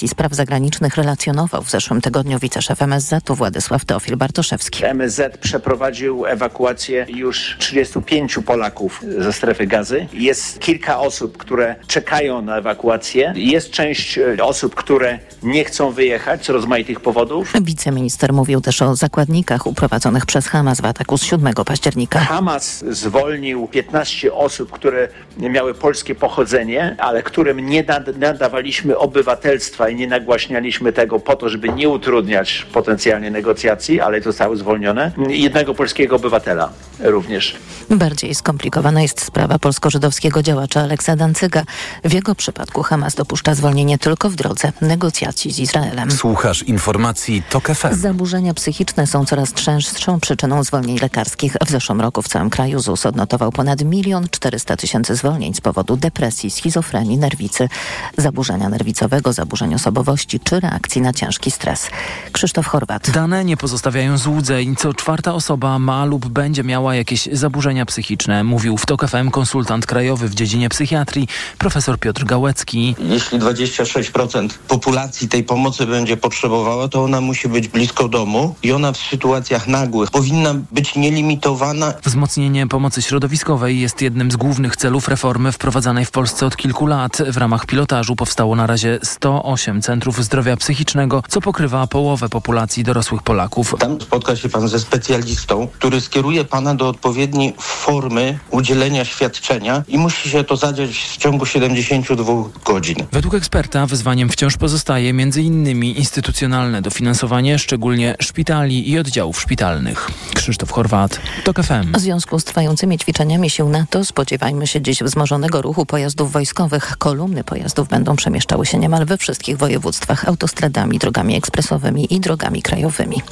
Komisji Spraw Zagranicznych relacjonował w zeszłym tygodniu wiceszef MSZ-u Władysław Teofil Bartoszewski. MSZ przeprowadził ewakuację już 35 Polaków ze strefy gazy. Jest kilka osób, które czekają na ewakuację. Jest część e, osób, które nie chcą wyjechać z rozmaitych powodów. Wiceminister mówił też o zakładnikach uprowadzonych przez Hamas w ataku z 7 października. Hamas zwolnił 15 osób, które miały polskie pochodzenie, ale którym nie nadawaliśmy obywatelstwa i nie nagłaśnialiśmy tego po to, żeby nie utrudniać potencjalnie negocjacji, ale zostały zwolnione. Jednego polskiego obywatela również. Bardziej skomplikowana jest sprawa polsko-żydowskiego działacza Aleksa Dancyga. W jego przypadku Hamas dopuszcza zwolnienie tylko w drodze negocjacji z Izraelem. Słuchasz informacji TOK FM. Zaburzenia psychiczne są coraz częstszą przyczyną zwolnień lekarskich. W zeszłym roku w całym kraju ZUS odnotował ponad milion 400 tysięcy zwolnień z powodu depresji, schizofrenii, nerwicy, zaburzenia nerwicowego, zaburzeń osobowości czy reakcji na ciężki stres. Krzysztof Chorwat. Dane nie pozostawiają złudzeń. Co czwarta osoba ma lub będzie miała jakieś zaburzenia psychiczne, mówił w TOK FM konsultant krajowy w dziedzinie psychiatrii profesor Piotr Gałecki. Jeśli 26% populacji tej pomocy będzie potrzebowała, to ona musi być blisko domu i ona w sytuacjach nagłych powinna być nielimitowana. Wzmocnienie pomocy środowiskowej jest jednym z głównych celów reformy wprowadzanej w Polsce od kilku lat. W ramach pilotażu powstało na razie 108 centrów zdrowia psychicznego, co pokrywa połowę populacji dorosłych Polaków. Tam spotka się pan ze specjalistą, który skieruje pana do odpowiedniej formy udzielenia świadczenia i musi się to zadziać w ciągu 72 godzin. Według eksperta wyzwaniem wciąż pozostaje m.in. instytucjonalne dofinansowanie, szczególnie szpitali i oddziałów szpitalnych. Krzysztof Chorwat, TOK FM. W związku z trwającymi ćwiczeniami sił NATO spodziewajmy się dziś wzmożonego ruchu pojazdów wojskowych. Kolumny pojazdów będą przemieszczały się niemal we wszystkich województwach autostradami, drogami ekspresowymi i drogami krajowymi.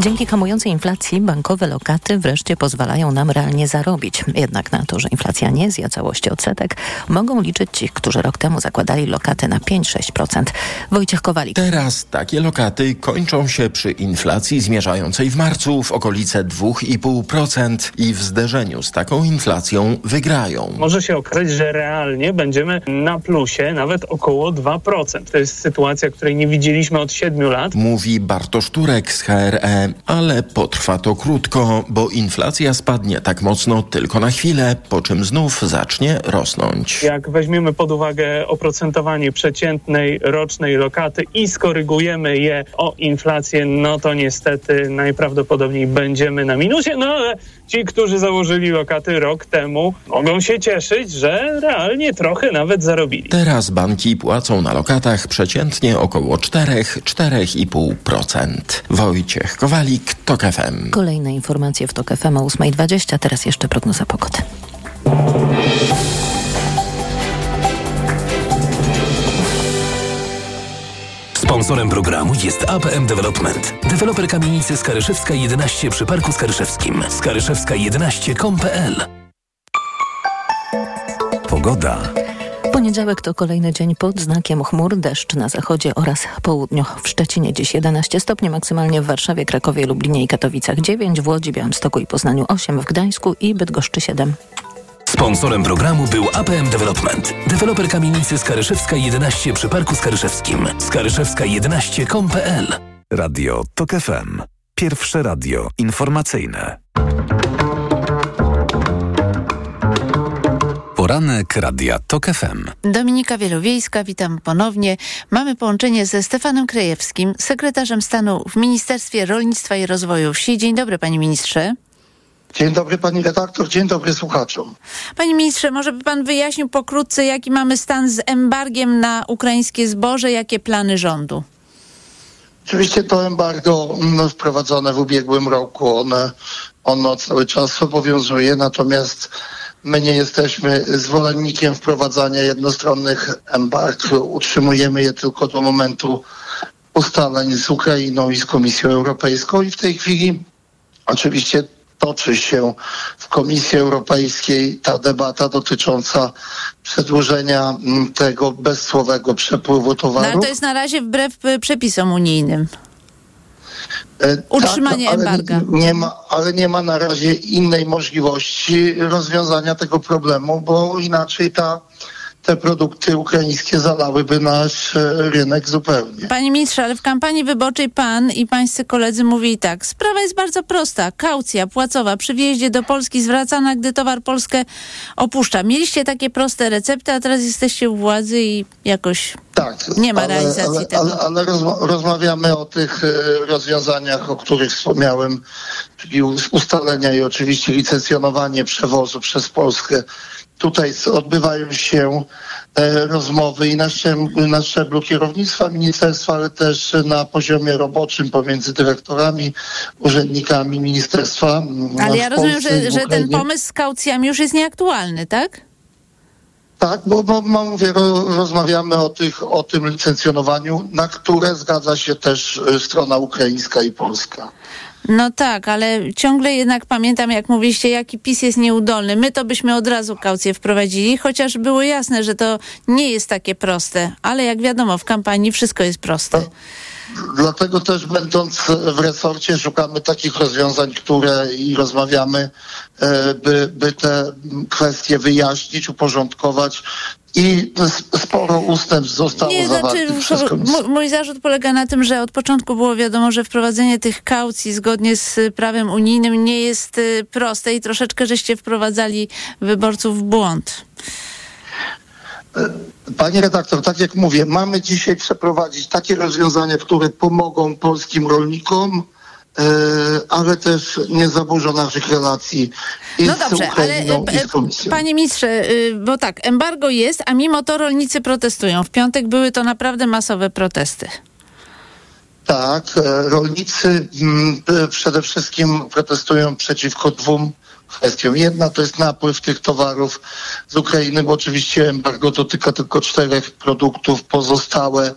Dzięki hamującej inflacji bankowe lokaty wreszcie pozwalają nam realnie zarobić. Jednak na to, że inflacja nie zja całości odsetek, mogą liczyć ci, którzy rok temu zakładali lokaty na 5-6%. Wojciech Kowalik. Teraz takie lokaty kończą się przy inflacji zmierzającej w marcu w okolice 2,5% i w zderzeniu z taką inflacją wygrają. Może się okazać, że realnie będziemy na plusie nawet około 2%. To jest sytuacja, której nie widzieliśmy od 7 lat. Mówi Bartosz Turek z HRE, ale potrwa to krótko, bo inflacja spadnie tak mocno tylko na chwilę, po czym znów zacznie rosnąć. Jak weźmiemy pod uwagę oprocentowanie przeciętnej rocznej lokaty i skorygujemy je o inflację, no to niestety najprawdopodobniej będziemy na minusie. No ale ci, którzy założyli lokaty rok temu, mogą się cieszyć, że realnie trochę nawet zarobili. Teraz banki płacą na lokatach przeciętnie około 4-4,5%. Wojciech Kowalik, TOK FM. Kolejne informacje w TOK FM o 8.20, teraz jeszcze prognoza pogody. Sponsorem programu jest APM Development. Deweloper kamienicy Skaryszewska 11 przy Parku Skaryszewskim. Skaryszewska11.com.pl Pogoda. Poniedziałek to kolejny dzień pod znakiem chmur, deszcz na zachodzie oraz południu. W Szczecinie dziś 11 stopni, maksymalnie w Warszawie, Krakowie, Lublinie i Katowicach 9, w Łodzi, Białymstoku i Poznaniu 8, w Gdańsku i Bydgoszczy 7. Sponsorem programu był APM Development. Deweloper kamienicy Skaryszewska 11 przy Parku Skaryszewskim. Skaryszewska11.com.pl Radio TOK FM. Pierwsze radio informacyjne. Poranek Radia TOK FM. Dominika Wielowiejska, witam ponownie. Mamy połączenie ze Stefanem Krajewskim, sekretarzem stanu w Ministerstwie Rolnictwa i Rozwoju Wsi. Dzień dobry, panie ministrze. Dzień dobry pani redaktor, dzień dobry słuchaczom. Panie ministrze, może by pan wyjaśnił pokrótce, jaki mamy stan z embargiem na ukraińskie zboże, jakie plany rządu? Oczywiście to embargo mm, wprowadzone w ubiegłym roku, one, ono cały czas obowiązuje, natomiast my nie jesteśmy zwolennikiem wprowadzania jednostronnych embarg. Utrzymujemy je tylko do momentu ustaleń z Ukrainą i z Komisją Europejską i w tej chwili oczywiście toczy się w Komisji Europejskiej ta debata dotycząca przedłużenia mm, tego bezsłowego przepływu towaru. No, ale to jest na razie wbrew y, przepisom unijnym. E, Utrzymanie tak, embarga. Nie ma, ale nie ma na razie innej możliwości rozwiązania tego problemu, bo inaczej ta te produkty ukraińskie zalałyby nasz e, rynek zupełnie. Panie ministrze, ale w kampanii wyborczej pan i pańscy koledzy mówili tak. Sprawa jest bardzo prosta. Kaucja płacowa przy wjeździe do Polski zwracana, gdy towar Polskę opuszcza. Mieliście takie proste recepty, a teraz jesteście u władzy i jakoś Tak, Nie ma ale, realizacji ale, tego. Ale, ale rozma- rozmawiamy o tych e, rozwiązaniach, o których wspomniałem, czyli us- ustalenia i oczywiście licencjonowanie przewozu przez Polskę. Tutaj odbywają się e, rozmowy i na szczeblu, na szczeblu kierownictwa ministerstwa, ale też na poziomie roboczym pomiędzy dyrektorami, urzędnikami ministerstwa. Ale ja rozumiem, że, że ten pomysł z kaucjami już jest nieaktualny, tak? Tak, bo, bo bo mówię, ro, rozmawiamy o, tych, o tym licencjonowaniu, na które zgadza się też e, strona ukraińska i polska. No tak, ale ciągle jednak pamiętam, jak mówiliście, jaki PiS jest nieudolny. My to byśmy od razu kaucję wprowadzili, chociaż było jasne, że to nie jest takie proste. Ale jak wiadomo, w kampanii wszystko jest proste. Dlatego też będąc w resorcie szukamy takich rozwiązań, które i rozmawiamy, e, by, by te kwestie wyjaśnić, uporządkować i sporo ustępstw zostało Nie, znaczy, zawartych komisję. mój, zarzut polega na tym, że od początku było wiadomo, że wprowadzenie tych kaucji zgodnie z prawem unijnym nie jest y, proste i troszeczkę żeście wprowadzali wyborców w błąd. Panie redaktor, tak jak mówię, mamy dzisiaj przeprowadzić takie rozwiązania, które pomogą polskim rolnikom, e, ale też nie zaburzą naszych relacji i No z dobrze, ale Ukrainą, i e, z Komisją. panie ministrze, y, bo tak, embargo jest, a mimo to rolnicy protestują. W piątek były to naprawdę masowe protesty. Tak, e, rolnicy mm, przede wszystkim protestują przeciwko dwóm kwestiom. Jedna to jest napływ tych towarów z Ukrainy, bo oczywiście embargo dotyka tylko czterech produktów, pozostałe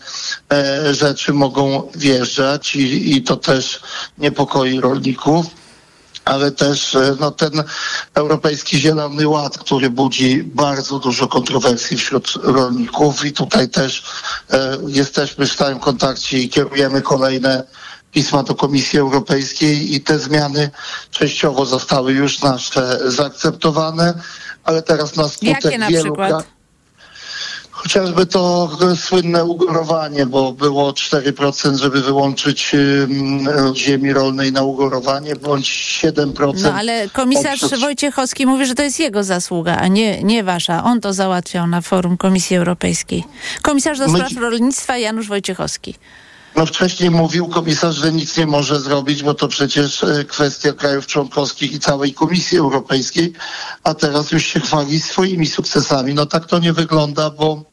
e, rzeczy mogą wjeżdżać i, i to też niepokoi rolników ale też e, no, ten Europejski Zielony Ład, który budzi bardzo dużo kontrowersji wśród rolników i tutaj też e, jesteśmy w stałym kontakcie i kierujemy kolejne pisma do Komisji Europejskiej i te zmiany częściowo zostały już nasze zaakceptowane, ale teraz na skutek Jakie na wielu przykład? Chociażby to słynne ugorowanie, bo było 4%, żeby wyłączyć ziemi rolnej na ugorowanie, bądź 7%. No ale komisarz Oprócz- Wojciechowski mówi, że to jest jego zasługa, a nie, nie wasza. On to załatwiał na forum Komisji Europejskiej. Komisarz do My- spraw rolnictwa Janusz Wojciechowski. No wcześniej mówił komisarz, że nic nie może zrobić, bo to przecież e, kwestia krajów członkowskich i całej Komisji Europejskiej, a teraz już się chwali swoimi sukcesami. No tak to nie wygląda, bo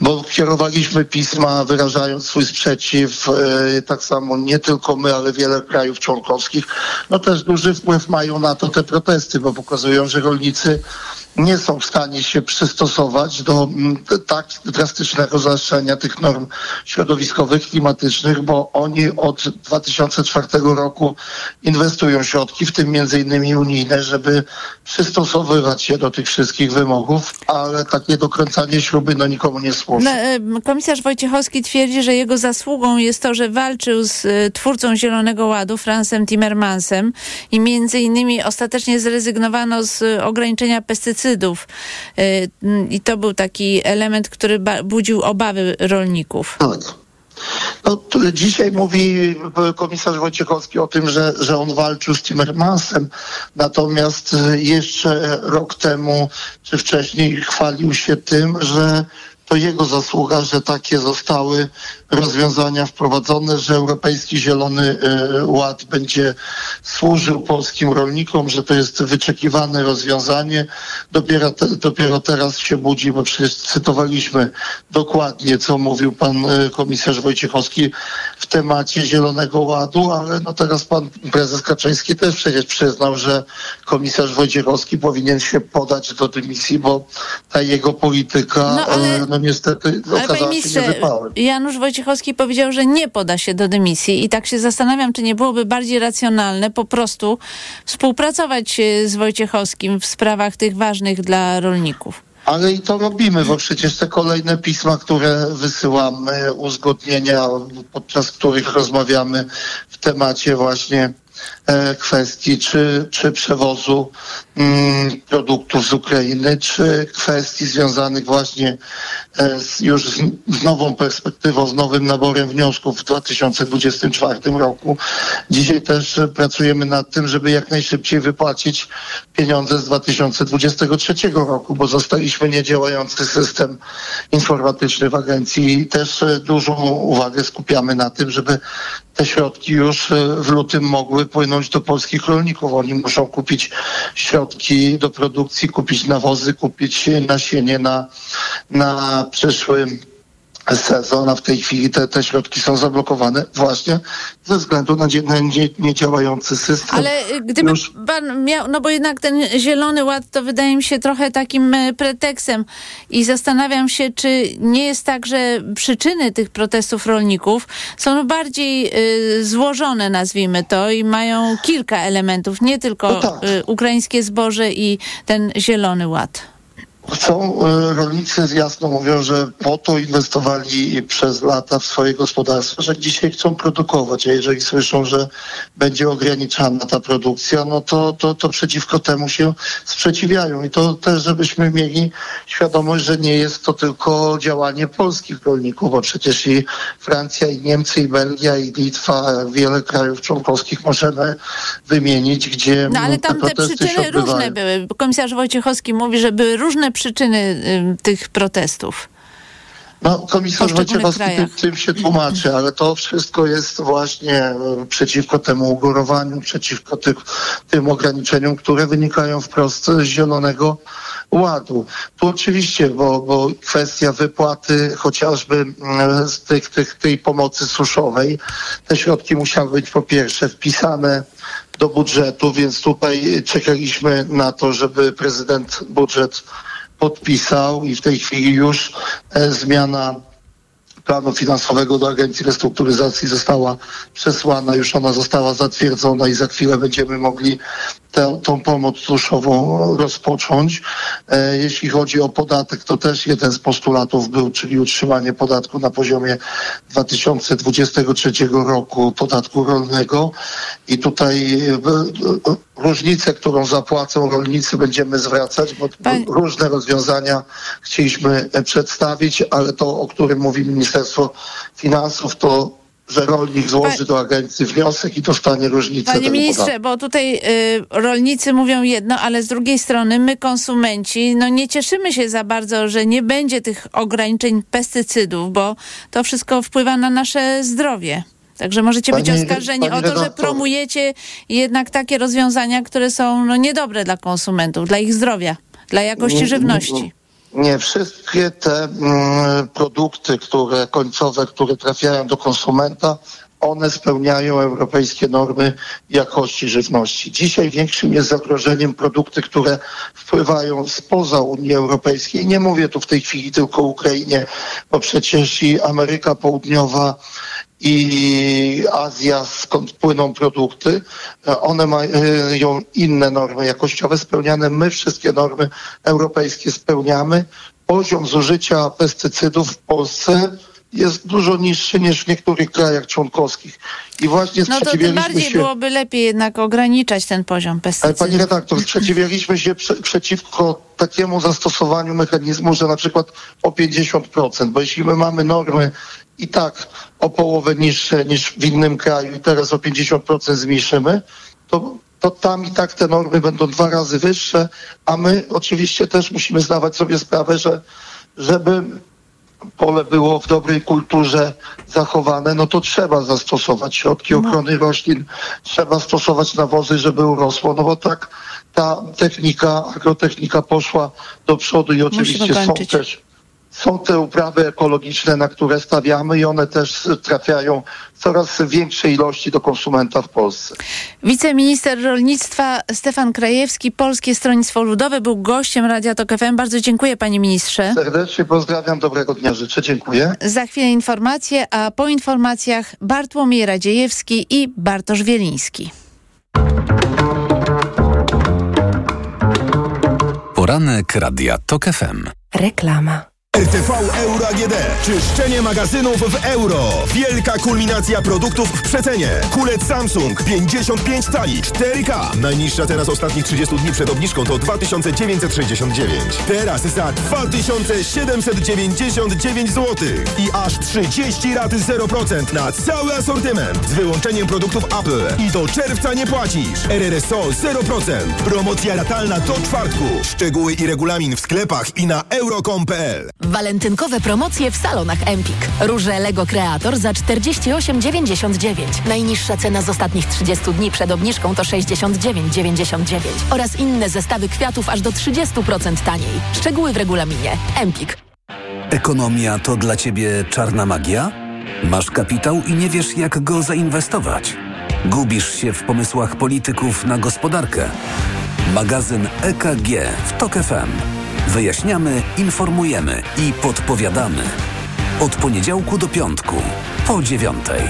bo kierowaliśmy pisma wyrażając swój sprzeciw, e, tak samo nie tylko my, ale wiele krajów członkowskich. No też duży wpływ mają na to te protesty, bo pokazują, że rolnicy nie są w stanie się przystosować do mm, tak drastycznego zaostrzenia tych norm środowiskowych, klimatycznych, bo oni od 2004 roku inwestują środki, w tym między innymi unijne, żeby przystosowywać się do tych wszystkich wymogów, ale takie dokręcanie śruby no nikomu nie służy. No, komisarz Wojciechowski twierdzi, że jego zasługą jest to, że walczył z e, twórcą Zielonego Ładu, Fransem Timmermansem i między innymi ostatecznie zrezygnowano z e, ograniczenia pestycydów. E, I to był taki element, który budził obawy rolników. Tak. No, dzisiaj mówi komisarz Wojciechowski o tym, że, że on walczył z Timmermansem, natomiast jeszcze rok temu czy wcześniej chwalił się tym, że to jego zasługa, że takie zostały rozwiązania wprowadzone, że Europejski Zielony e, Ład będzie służył polskim rolnikom, że to jest wyczekiwane rozwiązanie. Dopiero, te, dopiero teraz się budzi, bo przecież cytowaliśmy dokładnie, co mówił pan e, komisarz Wojciechowski w temacie Zielonego Ładu, ale no teraz pan prezes Kaczyński też przecież przyznał, że komisarz Wojciechowski powinien się podać do dymisji, bo ta jego polityka No, ale- e, no niestety Ale panie okazała się niewypałem. Janusz Wojciechowski powiedział, że nie poda się do dymisji i tak się zastanawiam, czy nie byłoby bardziej racjonalne po prostu współpracować e, z Wojciechowskim w sprawach tych ważnych dla rolników. Ale i to robimy, bo przecież te kolejne pisma, które wysyłamy, uzgodnienia, podczas których rozmawiamy w temacie właśnie e, kwestii czy, czy przewozu mm, produktów z Ukrainy, czy kwestii związanych właśnie e, z, już z, z nową perspektywą, z nowym naborem wniosków w 2024 roku. Dzisiaj też e, pracujemy nad tym, żeby jak najszybciej wypłacić pieniądze z 2023 roku, bo zostaliśmy niedziałający system informatyczny w agencji i też e, dużą uwagę skupiamy na tym, żeby te środki już e, w lutym mogły płynąć do polskich rolników. Oni muszą kupić środki do produkcji, kupić nawozy, kupić nasienie na, na przyszły sezon, a w tej chwili te, te środki są zablokowane właśnie ze względu na, dzie- na nie, niedziałający system. Ale y, gdyby Już- pan miał, no bo jednak ten zielony ład to wydaje mi się trochę takim e, pretekstem i zastanawiam się, czy nie jest tak, że przyczyny tych protestów rolników są bardziej y, złożone, nazwijmy to, i mają kilka elementów, nie tylko No tak. y, ukraińskie zboże i ten zielony ład. Chcą, e, rolnicy jasno mówią, że po to inwestowali przez lata w swoje gospodarstwa, że dzisiaj chcą produkować, a jeżeli słyszą, że będzie ograniczana ta produkcja, no to, to, to przeciwko temu się sprzeciwiają. I to też, żebyśmy mieli świadomość, że nie jest to tylko działanie polskich rolników, bo przecież i Francja, i Niemcy, i Belgia, i Litwa, wiele krajów członkowskich możemy wymienić, gdzie No ale te tam te się przyczyny różne były. Komisarz Wojciechowski mówi, że były różne przyczyny y, tych protestów. No, komisarz Wojciechowski tym, tym się tłumaczy, ale to wszystko jest właśnie e, przeciwko temu ugorowaniu, przeciwko tych, tym ograniczeniom, które wynikają wprost z Zielonego Ładu. Tu oczywiście, bo, bo kwestia wypłaty chociażby z tych, tych, tej pomocy suszowej, te środki musiały być po pierwsze wpisane do budżetu, więc tutaj czekaliśmy na to, żeby prezydent budżet podpisał i w tej chwili już e, zmiana planu finansowego do Agencji Restrukturyzacji została przesłana, już ona została zatwierdzona i za chwilę będziemy mogli tę, tą pomoc suszową rozpocząć. E, jeśli chodzi o podatek, to też jeden z postulatów był, czyli utrzymanie podatku na poziomie 2023 roku, podatku rolnego i tutaj e, e, różnicę, którą zapłacą rolnicy będziemy zwracać, bo Pan- różne rozwiązania chcieliśmy przedstawić, ale to, o którym mówi Ministerstwo Finansów, to że rolnik złoży do agencji wniosek i dostanie różnicę Panie ministrze, podatku. bo tutaj y, rolnicy mówią jedno, ale z drugiej strony my konsumenci, no nie cieszymy się za bardzo, że nie będzie tych ograniczeń pestycydów, bo to wszystko wpływa na nasze zdrowie. Także możecie być Pani- oskarżeni pani o to, że promujecie jednak takie rozwiązania, które są no, niedobre dla konsumentów, dla ich zdrowia, dla jakości żywności. Nie, wszystkie te mm, produkty, które końcowe, które trafiają do konsumenta, one spełniają europejskie normy jakości żywności. Dzisiaj większym jest zagrożeniem produkty, które wpływają spoza Unii Europejskiej. Nie mówię tu w tej chwili tylko o Ukrainie, bo przecież i Ameryka Południowa i Azja, skąd płyną produkty, e, one mają inne normy jakościowe spełniane. My wszystkie normy europejskie spełniamy. Poziom zużycia pestycydów w Polsce jest dużo niższy niż w niektórych krajach członkowskich. I właśnie No to tym bardziej się... byłoby lepiej jednak ograniczać ten poziom Ale pestycydów. pani redaktor, sprzeciwialiśmy się prze, przeciwko takiemu zastosowaniu mechanizmu, że na przykład o 50%, bo jeśli my mamy normy i tak o połowę niższe niż w innym kraju i teraz o 50% zmniejszymy, to, to tam i tak te normy będą dwa razy wyższe, a my oczywiście też musimy zdawać sobie sprawę, że żeby pole było w dobrej kulturze zachowane, no to trzeba zastosować środki ochrony roślin, trzeba stosować nawozy, żeby urosło, no bo tak ta technika, agrotechnika poszła do przodu i oczywiście są też są te uprawy ekologiczne, na które stawiamy i one też trafiają w coraz większej ilości do konsumenta w Polsce. Wiceminister rolnictwa Stefan Krajewski, Polskie Stronnictwo Ludowe, był gościem Radia Tok FM. Bardzo dziękuję panie ministrze. Serdecznie pozdrawiam, dobrego dnia życzę, dziękuję. Za chwilę informacje, a po informacjach Bartłomiej Radziejewski i Bartosz Wieliński. Poranek Radia TOK FM. Reklama. RTV Euro AGD. Czyszczenie magazynów w euro. Wielka kulminacja produktów w przecenie. Kulec Samsung 55 cali 4K. Najniższa teraz ostatnich 30 dni przed obniżką to 2969. Teraz za 2799 zł. I aż 30 raty 0% na cały asortyment. Z wyłączeniem produktów Apple. I do czerwca nie płacisz. RRSO 0%. Promocja ratalna do czwartku. Szczegóły i regulamin w sklepach i na euro.com.pl. Walentynkowe promocje w salonach Empik. Róże Lego Creator za 48,99. Najniższa cena z ostatnich 30 dni przed obniżką to 69,99. Oraz inne zestawy kwiatów aż do 30% taniej. Szczegóły w regulaminie. Empik. Ekonomia to dla Ciebie czarna magia? Masz kapitał i nie wiesz, jak go zainwestować? Gubisz się w pomysłach polityków na gospodarkę? Magazyn EKG w TOK FM. Wyjaśniamy, informujemy i podpowiadamy. Od poniedziałku do piątku, po dziewiątej.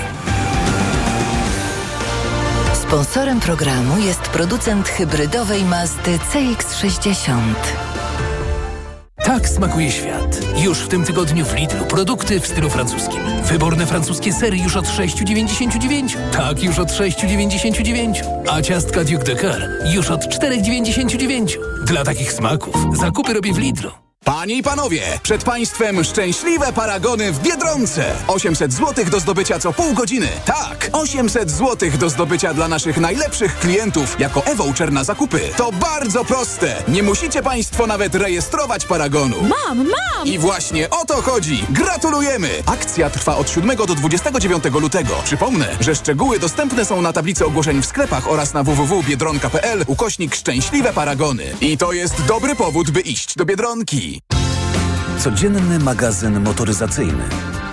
Sponsorem programu jest producent hybrydowej Mazdy CX-60. Tak smakuje świat. Już w tym tygodniu w Lidlu produkty w stylu francuskim. Wyborne francuskie sery już od 6,99. Tak, już od 6,99. A ciastka Duke de Coeur już od 4,99. Dla takich smaków zakupy robię w Lidlu. Panie i panowie, przed państwem szczęśliwe paragony w Biedronce. 800 zł do zdobycia co pół godziny. Tak, 800 zł do zdobycia dla naszych najlepszych klientów jako e-voucher na zakupy. To bardzo proste. Nie musicie państwo nawet rejestrować paragonu. Mam, mam! I właśnie o to chodzi. Gratulujemy! Akcja trwa od 7 do 29 lutego. Przypomnę, że szczegóły dostępne są na tablicy ogłoszeń w sklepach oraz na www.biedronka.pl ukośnik szczęśliwe paragony. I to jest dobry powód, by iść do Biedronki. Codzienny magazyn motoryzacyjny.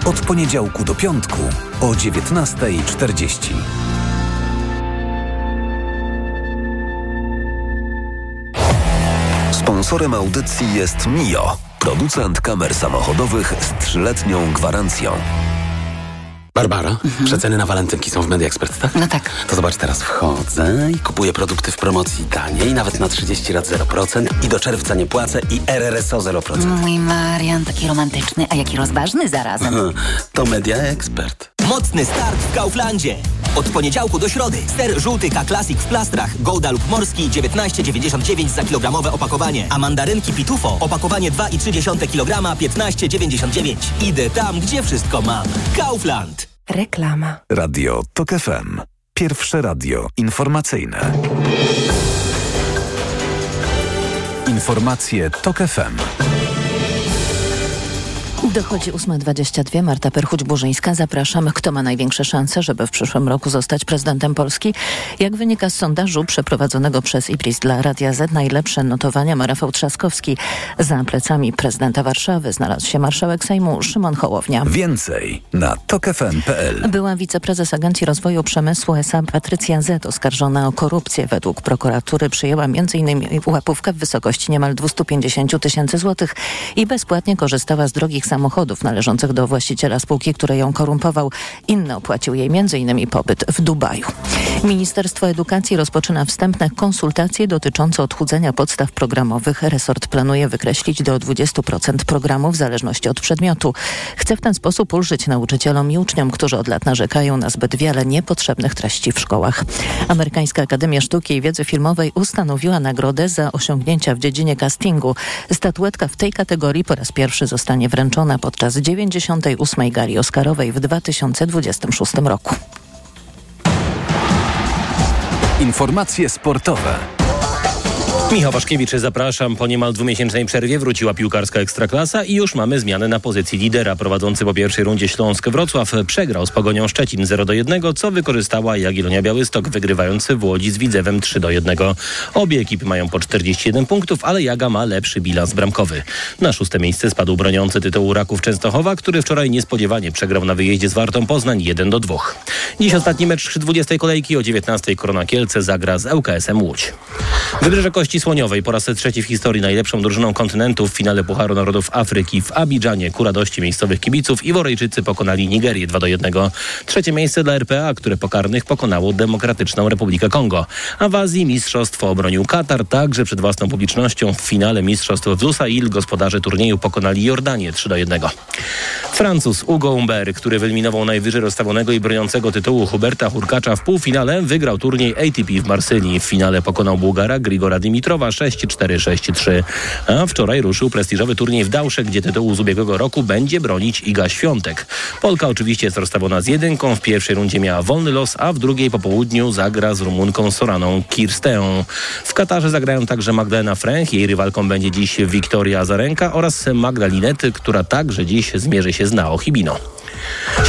Od poniedziałku do piątku o 19.40. Sponsorem audycji jest Mio, producent kamer samochodowych z trzyletnią gwarancją. Barbara, mhm. przeceny na walentynki są w Media Expert, tak? No tak. To zobacz, teraz wchodzę i kupuję produkty w promocji taniej, nawet na 30 lat 0% i do czerwca nie płacę i RRSO 0%. Mój Marian, taki romantyczny, a jaki rozważny zarazem. to Media Expert. Mocny start w Kauflandzie. Od poniedziałku do środy ser żółty K-Classic w plastrach Golda lub Morski 19,99 za kilogramowe opakowanie, a mandarynki Pitufo opakowanie 2,3 kg 15,99. Idę tam, gdzie wszystko mam. Kaufland. Reklama. Radio TOK FM. Pierwsze radio informacyjne. Informacje TOK FM. Dochodzi 8.22. Marta Perchuć-Burzyńska. Zapraszam. Kto ma największe szanse, żeby w przyszłym roku zostać prezydentem Polski? Jak wynika z sondażu przeprowadzonego przez IPRIS dla Radia Z, najlepsze notowania ma Rafał Trzaskowski. Za plecami prezydenta Warszawy znalazł się marszałek Sejmu Szymon Hołownia. Więcej na tokefm.pl Była wiceprezes Agencji Rozwoju Przemysłu SA Patrycja Z. oskarżona o korupcję. Według prokuratury przyjęła m.in. łapówkę w wysokości niemal 250 tysięcy złotych i bezpłatnie korzystała z drogich samochodów należących do właściciela spółki, który ją korumpował. Inny opłacił jej m.in. pobyt w Dubaju. Ministerstwo Edukacji rozpoczyna wstępne konsultacje dotyczące odchudzenia podstaw programowych. Resort planuje wykreślić do 20% programu w zależności od przedmiotu. Chce w ten sposób ulżyć nauczycielom i uczniom, którzy od lat narzekają na zbyt wiele niepotrzebnych treści w szkołach. Amerykańska Akademia Sztuki i Wiedzy Filmowej ustanowiła nagrodę za osiągnięcia w dziedzinie castingu. Statuetka w tej kategorii po raz pierwszy zostanie wręczona podczas 98. gali Oscarowej w 2026 roku. Informacje sportowe. Michał Waszkiewicz, zapraszam. Po niemal dwumiesięcznej przerwie wróciła piłkarska ekstraklasa i już mamy zmianę na pozycji lidera. Prowadzący po pierwszej rundzie Śląsk Wrocław przegrał z Pogonią Szczecin 0 do 1, co wykorzystała Jagiellonia Białystok, wygrywający w Łodzi z Widzewem 3 do 1. Obie ekipy mają po 41 punktów, ale Jaga ma lepszy bilans bramkowy. Na szóste miejsce spadł broniący tytułu Raków Częstochowa, który wczoraj niespodziewanie przegrał na wyjeździe z Wartą Poznań 1 do 2. Dziś ostatni mecz 20 kolejki o 19 Korona Kielce zagra z ŁKS-em Łódź. Wybrzeże Kości Kości Słoniowej po raz trzeci w historii najlepszą drużyną kontynentu w finale Pucharu Narodów Afryki w Abidżanie ku radości miejscowych kibiców Iworyjczycy pokonali Nigerię 2 do 1. Trzecie miejsce dla RPA, które po karnych pokonało Demokratyczną Republikę Kongo. A w Azji mistrzostwo obronił Katar, także przed własną publicznością w finale mistrzostw w Lusail gospodarze turnieju pokonali Jordanię 3 do 1. Francuz Hugo Umber, który wyeliminował najwyżej rozstawionego i broniącego tytułu Huberta Hurkacza w półfinale, wygrał turniej ATP w Marsylii. W finale pokonał Bułgara Grigora Dimitrowa 6-4-6-3. A wczoraj ruszył prestiżowy turniej w Dałsze, gdzie tytułu z ubiegłego roku będzie bronić Iga Świątek. Polka oczywiście jest rozstawiona z jedynką. W pierwszej rundzie miała wolny los, a w drugiej po południu zagra z Rumunką Soraną Kirsteą. W Katarze zagrają także Magdalena Fręch. Jej rywalką będzie dziś Wiktoria Azarenka oraz Magda Linety, która także dziś zmierzy się z Nao Hibino.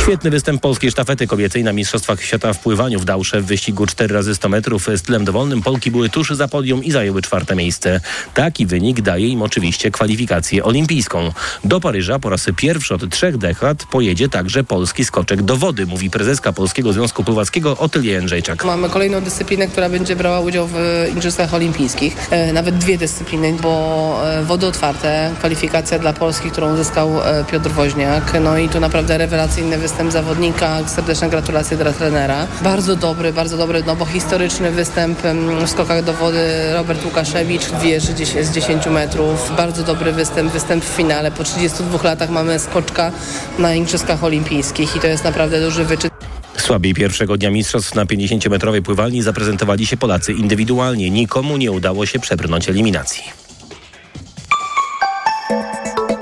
Świetny występ polskiej sztafety kobiecej na Mistrzostwach Świata w pływaniu w Dałsze w wyścigu 4 razy 100 metrów stylem dowolnym. Polki były tuż za podium i zajęły czwarte miejsce. Taki wynik daje im oczywiście kwalifikację olimpijską. Do Paryża po raz pierwszy od trzech dekad pojedzie także polski skoczek do wody, mówi prezeska Polskiego Związku Pływackiego Otylia Jędrzejczak. Mamy kolejną dyscyplinę, która będzie brała udział w Igrzyskach Olimpijskich. E, nawet dwie dyscypliny, bo e, wody otwarte, kwalifikacja dla Polski, którą uzyskał e, Piotr Woźniak. No i tu naprawdę rewelacyjny występ zawodnika. Serdeczne gratulacje dla trenera. Bardzo dobry, bardzo dobry, no bo historyczny występ w skokach do wody Robert Łukaszewicz, wieży z 10 metrów. Bardzo dobry występ, występ w finale. Po 32 latach mamy skoczka na Igrzyskach Olimpijskich i to jest naprawdę duży wyczyn. Słabiej pierwszego dnia mistrzostw na 50-metrowej pływalni zaprezentowali się Polacy indywidualnie. Nikomu nie udało się przebrnąć eliminacji.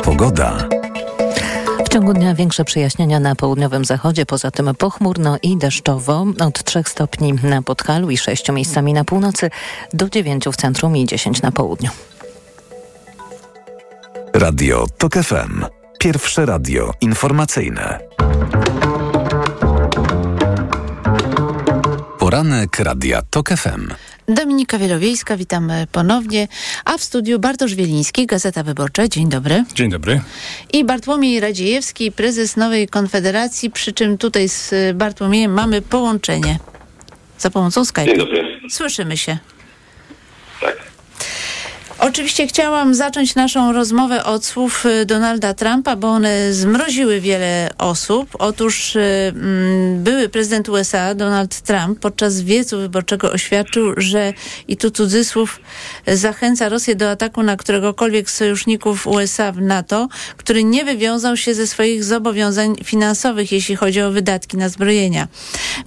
Pogoda. Ciągu dnia większe przyjaśnienia na południowym zachodzie, poza tym pochmurno i deszczowo. Od 3 stopni na Podhalu i 6 miejscami na północy, do 9 w centrum i 10 na południu. Radio TOK FM. Pierwsze radio informacyjne. Poranek Radia TOK FM. Dominika Wielowiejska, witamy ponownie, a w studiu Bartosz Wieliński, Gazeta Wyborcza. Dzień dobry. Dzień dobry. I Bartłomiej Radziejewski, prezes Nowej Konfederacji, przy czym tutaj z Bartłomiejem mamy połączenie za pomocą Skype. Dzień dobry. Słyszymy się. Oczywiście chciałam zacząć naszą rozmowę od słów y, Donalda Trumpa, bo one zmroziły wiele osób. Otóż y, mm, były prezydent USA Donald Trump podczas wiecu wyborczego oświadczył, że i tu cudzysłów zachęca Rosję do ataku na któregokolwiek z sojuszników USA w NATO, który nie wywiązał się ze swoich zobowiązań finansowych, jeśli chodzi o wydatki na zbrojenia.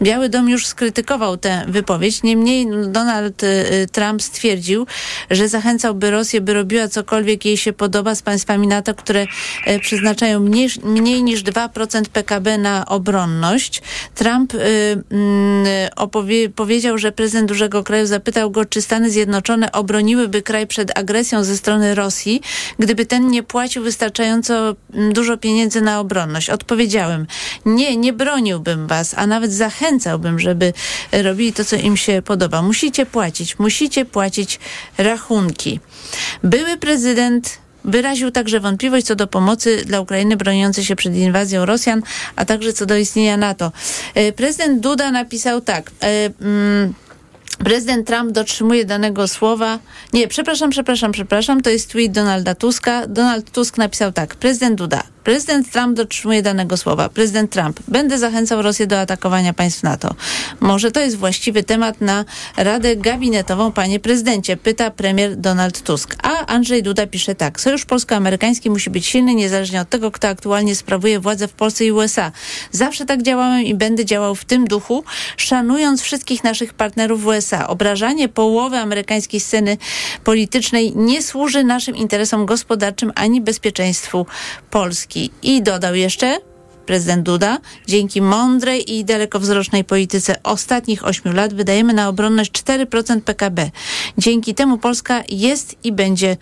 Biały Dom już skrytykował tę wypowiedź, niemniej Donald y, Trump stwierdził, że zachęcał by Rosję, by robiła cokolwiek jej się podoba z państwami NATO, które e, przeznaczają mniej, mniej niż 2% PKB na obronność. Trump y, mm, opowie, powiedział, że prezydent dużego kraju zapytał go, czy Stany Zjednoczone obroniłyby kraj przed agresją ze strony Rosji, gdyby ten nie płacił wystarczająco mm, dużo pieniędzy na obronność. Odpowiedziałem, nie, nie broniłbym was, a nawet zachęcałbym, żeby robili to, co im się podoba. Musicie płacić, musicie płacić rachunki. Były prezydent wyraził także wątpliwość co do pomocy dla Ukrainy broniącej się przed inwazją Rosjan, a także co do istnienia NATO. E, Prezydent Duda napisał tak. e, mm, Prezydent Trump dotrzymuje danego słowa. Nie, przepraszam, przepraszam, przepraszam. To jest tweet Donalda Tuska. Donald Tusk napisał tak. Prezydent Duda. Prezydent Trump dotrzymuje danego słowa. Prezydent Trump. Będę zachęcał Rosję do atakowania państw NATO. Może to jest właściwy temat na Radę Gabinetową, panie prezydencie, pyta premier Donald Tusk. A Andrzej Duda pisze tak. Sojusz polsko-amerykański musi być silny, niezależnie od tego, kto aktualnie sprawuje władzę w Polsce i USA. Zawsze tak działałem i będę działał w tym duchu, szanując wszystkich naszych partnerów w USA. Obrażanie połowy amerykańskiej sceny politycznej nie służy naszym interesom gospodarczym ani bezpieczeństwu Polski. I dodał jeszcze, prezydent Duda, dzięki mądrej i dalekowzrocznej polityce ostatnich ośmiu lat wydajemy na obronność 4% PKB. Dzięki temu Polska jest i będzie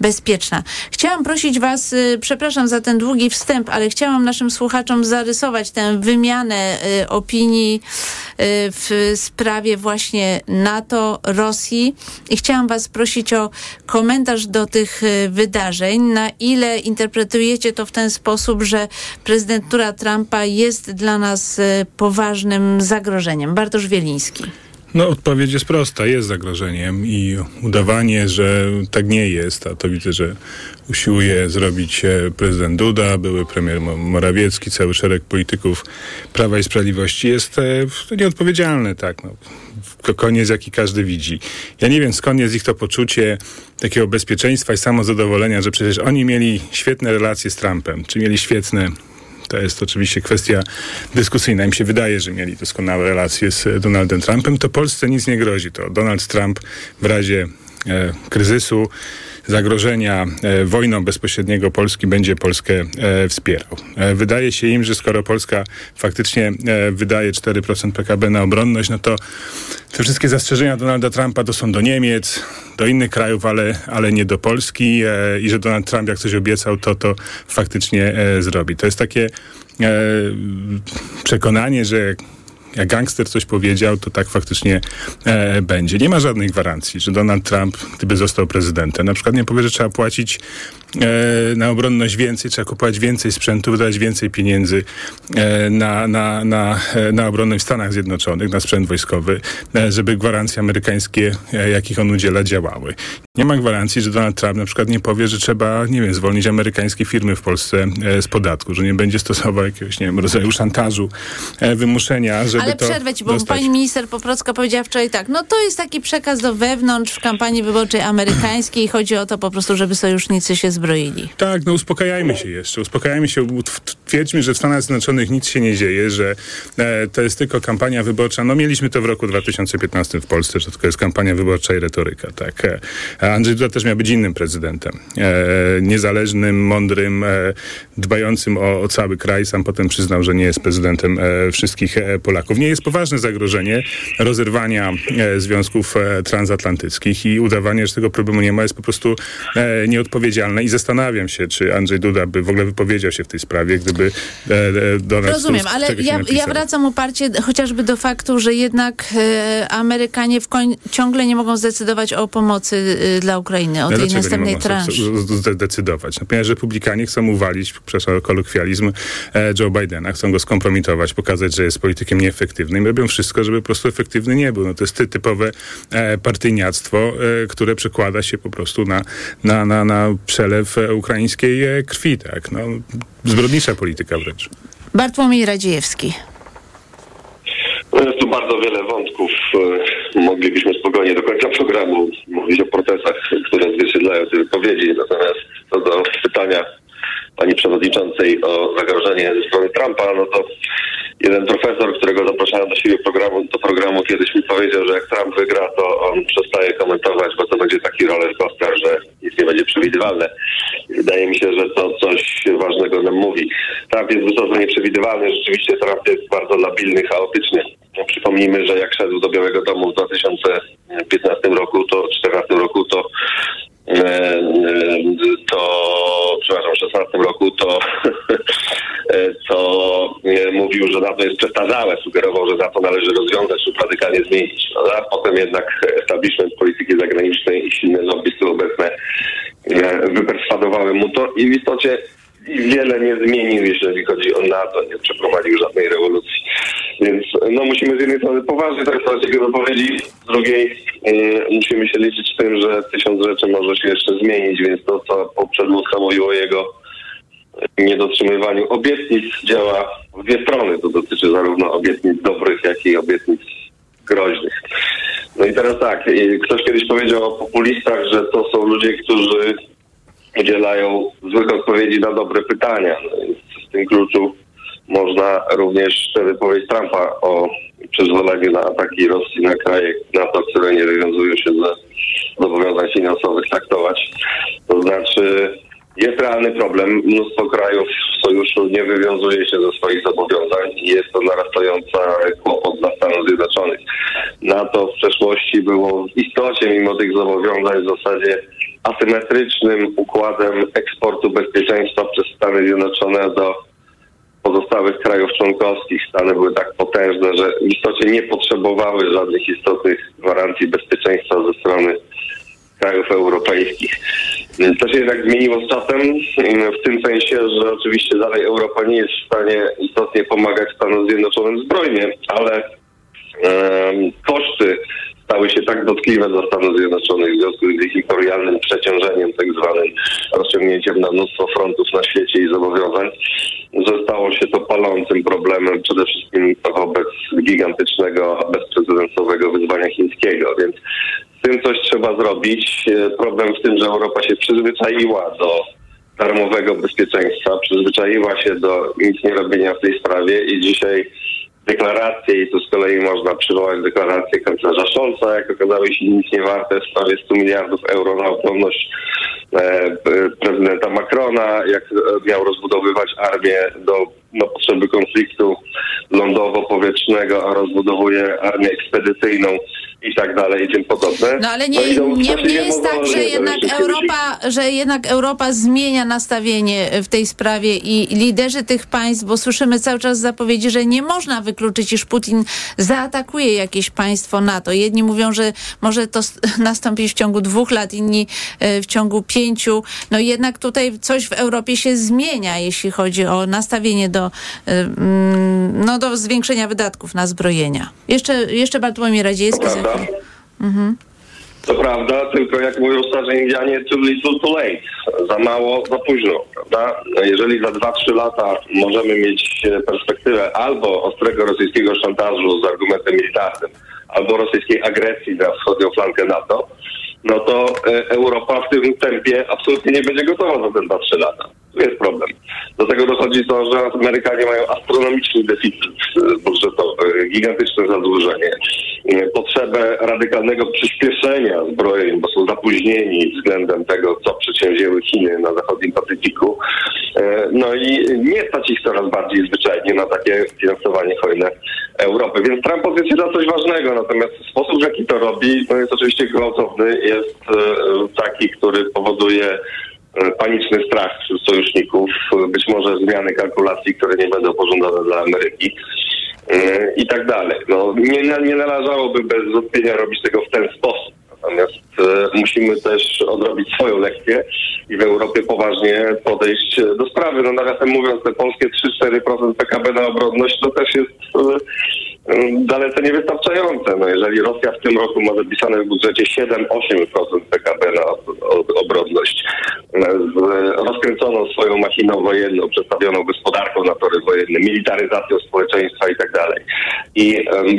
bezpieczna. Chciałam prosić Was, y, przepraszam za ten długi wstęp, ale chciałam naszym słuchaczom zarysować tę wymianę y, opinii y, w sprawie właśnie NATO, Rosji i chciałam Was prosić o komentarz do tych wydarzeń. Na ile interpretujecie to w ten sposób, że prezydentura Trumpa jest dla nas y, poważnym zagrożeniem? Bartosz Wieliński. No odpowiedź jest prosta, jest zagrożeniem i udawanie, że tak nie jest, a to widzę, że usiłuje zrobić prezydent Duda, były premier Morawiecki, cały szereg polityków Prawa i Sprawiedliwości jest to nieodpowiedzialne, tak. No. Koniec, jaki każdy widzi. Ja nie wiem, skąd jest ich to poczucie takiego bezpieczeństwa i samozadowolenia, że przecież oni mieli świetne relacje z Trumpem, czy mieli świetne to jest oczywiście kwestia dyskusyjna. Mi się wydaje, że mieli doskonałe relacje z Donaldem Trumpem. To Polsce nic nie grozi. To Donald Trump w razie e, kryzysu zagrożenia e, wojną bezpośredniego Polski będzie Polskę e, wspierał. E, wydaje się im, że skoro Polska faktycznie wydaje 4% PKB na obronność, no to te wszystkie zastrzeżenia Donalda Trumpa to są do Niemiec, do innych krajów, ale, ale nie do Polski i że Donald Trump jak coś obiecał, to to faktycznie zrobi. To jest takie przekonanie, że jak gangster coś powiedział, to tak faktycznie e, będzie. Nie ma żadnej gwarancji, że Donald Trump, gdyby został prezydentem, na przykład nie powie, że trzeba płacić na obronność więcej, trzeba kupować więcej sprzętu, wydać więcej pieniędzy e, na, na, na, e, na obronność w Stanach Zjednoczonych, na sprzęt wojskowy, e, żeby gwarancje amerykańskie, e, jakich on udziela, działały. Nie ma gwarancji, że Donald Trump na przykład nie powie, że trzeba, nie wiem, zwolnić amerykańskie firmy w Polsce z podatku, że nie będzie stosował jakiegoś, nie wiem, rodzaju szantażu, wymuszenia, żeby Ale przerwę ci, bo dostać. pani minister Poprocka powiedziała wczoraj tak, no to jest taki przekaz do wewnątrz w kampanii wyborczej amerykańskiej i chodzi o to po prostu, żeby sojusznicy się Tak, no uspokajajmy się jeszcze, uspokajajmy się, twierdźmy, że w Stanach Zjednoczonych nic się nie dzieje, że e, to jest tylko kampania wyborcza. No mieliśmy to w roku 2015 w Polsce, że to jest kampania wyborcza i retoryka, tak. E, Andrzej Duda też miał być innym prezydentem. E, niezależnym, mądrym, e, dbającym o, o, cały kraj. Sam potem przyznał, że nie jest prezydentem e, wszystkich e, Polaków. Nie jest poważne zagrożenie rozerwania związków transatlantyckich i udawanie, że tego problemu nie ma, jest po prostu nieodpowiedzialne i zastanawiam się, czy Andrzej Duda by w ogóle wypowiedział się w tej sprawie, gdyby Donald Rozumiem, Tusk ale ja, ja, wracam uparcie chociażby do faktu, że jednak e, Amerykanie ciągle nie mogą zdecydować o pomocy e, dla Ukrainy, o no tej następnej transzy. zdecydować? No, ponieważ republikanie chcą uwalić, przepraszam kolokwializm, e, Joe Bidena, chcą go skompromitować, pokazać, że jest politykiem nieefektywnym. Robią wszystko, żeby po prostu efektywny nie był. No, to jest ty, typowe e, partyjniactwo, e, które przekłada się po prostu na, na, na, na przelew e, ukraińskiej e, krwi. Tak? No, zbrodnicza polityka wręcz. Bartłomiej Radziejewski. No jest tu bardzo wiele wątków. E, moglibyśmy spokojnie do końca programu mówić o procesach, które odzwierciedlają te wypowiedzi. Natomiast co do pytania pani przewodniczącej o zagrożenie ze strony Trumpa, no to jeden profesor, którego zapraszałem do siebie programu, do programu kiedyś mi powiedział, że jak Trump wygra, to on przestaje komentować, bo to będzie taki roller coaster, że nic nie będzie przewidywalne. Wydaje mi się, że to coś ważnego nam mówi. Trump jest wysoce nieprzewidywalny, rzeczywiście Trump jest bardzo labilny, chaotyczny. Przypomnijmy, że jak szedł do Białego Domu w 2015 roku, to 2014 roku, to to, przepraszam, w 16 roku, to, to mówił, że NATO jest przestarzałe, sugerował, że NATO należy rozwiązać lub radykalnie zmienić. A potem jednak establishment polityki zagranicznej i silne lobbysty obecne wyperswadowały mu to i w istocie wiele nie zmienił, jeżeli chodzi o NATO, nie przeprowadził żadnej rewolucji. Więc no musimy z jednej strony poważnie traktować jego wypowiedzi, z drugiej yy, musimy się liczyć z tym, że tysiąc rzeczy może się jeszcze zmienić, więc to, co poprzednio mówił o jego niedotrzymywaniu obietnic działa w dwie strony. To dotyczy zarówno obietnic dobrych, jak i obietnic groźnych. No i teraz tak, ktoś kiedyś powiedział o populistach, że to są ludzie, którzy udzielają złych odpowiedzi na dobre pytania. No w tym kluczu można również wypowiedź Trumpa o przyzwoleniu na ataki Rosji na kraje NATO, które nie wywiązują się ze zobowiązań finansowych traktować. To znaczy jest realny problem. Mnóstwo krajów w sojuszu nie wywiązuje się ze swoich zobowiązań i jest to narastający kłopot dla Stanów Zjednoczonych. NATO w przeszłości było w istocie, mimo tych zobowiązań, w zasadzie asymetrycznym układem eksportu bezpieczeństwa przez Stany Zjednoczone do pozostałych krajów członkowskich. Stany były tak potężne, że w istocie nie potrzebowały żadnych istotnych gwarancji bezpieczeństwa ze strony krajów europejskich. To się jednak zmieniło z czasem, w tym sensie, że oczywiście dalej Europa nie jest w stanie istotnie pomagać Stanom Zjednoczonym zbrojnie, ale em, koszty stały się tak dotkliwe dla Stanów Zjednoczonych w związku z ich imperialnym przeciążeniem, tak zwanym rozciągnięciem na mnóstwo frontów na świecie i zobowiązań, że stało się to palącym problemem przede wszystkim wobec gigantycznego, bezprecedensowego wyzwania chińskiego, więc z tym coś trzeba zrobić. Problem w tym, że Europa się przyzwyczaiła do darmowego bezpieczeństwa, przyzwyczaiła się do nic nie robienia w tej sprawie i dzisiaj deklaracje, i tu z kolei można przywołać deklarację kanclerza Scholza, jak okazały się nic nie warte w sprawie 100 miliardów euro na obronność e, prezydenta Macrona, jak e, miał rozbudowywać armię do na potrzeby konfliktu lądowo-powietrznego, a rozbudowuje armię ekspedycyjną i tak dalej i tym podobne. No ale nie, to nie, nie jest tak, że jednak Europa, że jednak Europa zmienia nastawienie w tej sprawie i liderzy tych państw, bo słyszymy cały czas zapowiedzi, że nie można wykluczyć, iż Putin zaatakuje jakieś państwo NATO. Jedni mówią, że może to nastąpić w ciągu dwóch lat, inni e, w ciągu pięciu. No jednak tutaj coś w Europie się zmienia, jeśli chodzi o nastawienie do, e, mm, no, do zwiększenia wydatków na zbrojenia. Jeszcze, jeszcze Bartłomiej Radziecki. za Prawda? Mhm. To prawda, tylko jak mówią starzy Indianie, too little, too late. Za mało, za późno, prawda? Jeżeli za 2-3 lata możemy mieć e, perspektywę albo ostrego rosyjskiego szantażu z argumentem militarnym, albo rosyjskiej agresji na wschodnią flankę NATO, no to e, Europa w tym tempie absolutnie nie będzie gotowa za te 2-3 lata. Tu jest problem. Do tego dochodzi to, że Amerykanie mają astronomiczny deficyt e, budżetowy, gigantyczne zadłużenie, e, potrzebę radykalnego przyspieszenia zbrojeń, bo są zapóźnieni względem tego, co przedsięwzięły Chiny na zachodnim Pacyfiku. E, No i nie stać ich coraz bardziej zwyczajnie na takie finansowanie hojne Europy. Więc Trump odzwierciedla coś ważnego, natomiast sposób, w jaki to robi, no jest oczywiście gwałtowny, jest e, taki, który powoduje e, paniczny strach wśród sojuszników, e, być może zmiany kalkulacji, które nie będą pożądane dla Ameryki e, i tak dalej. No, nie, nie należałoby bez wątpienia robić tego w ten sposób. Natomiast e, musimy też odrobić swoją lekcję i w Europie poważnie podejść e, do sprawy. No nawiasem mówiąc, te polskie 3-4% PKB na obronność to też jest e, e, dalece niewystarczające. No jeżeli Rosja w tym roku ma zapisane w budżecie 7-8% PKB na ob- ob- obronność, e, z rozkręconą swoją machiną wojenną, przedstawioną gospodarką na tory wojenne, militaryzacją społeczeństwa i tak dalej. I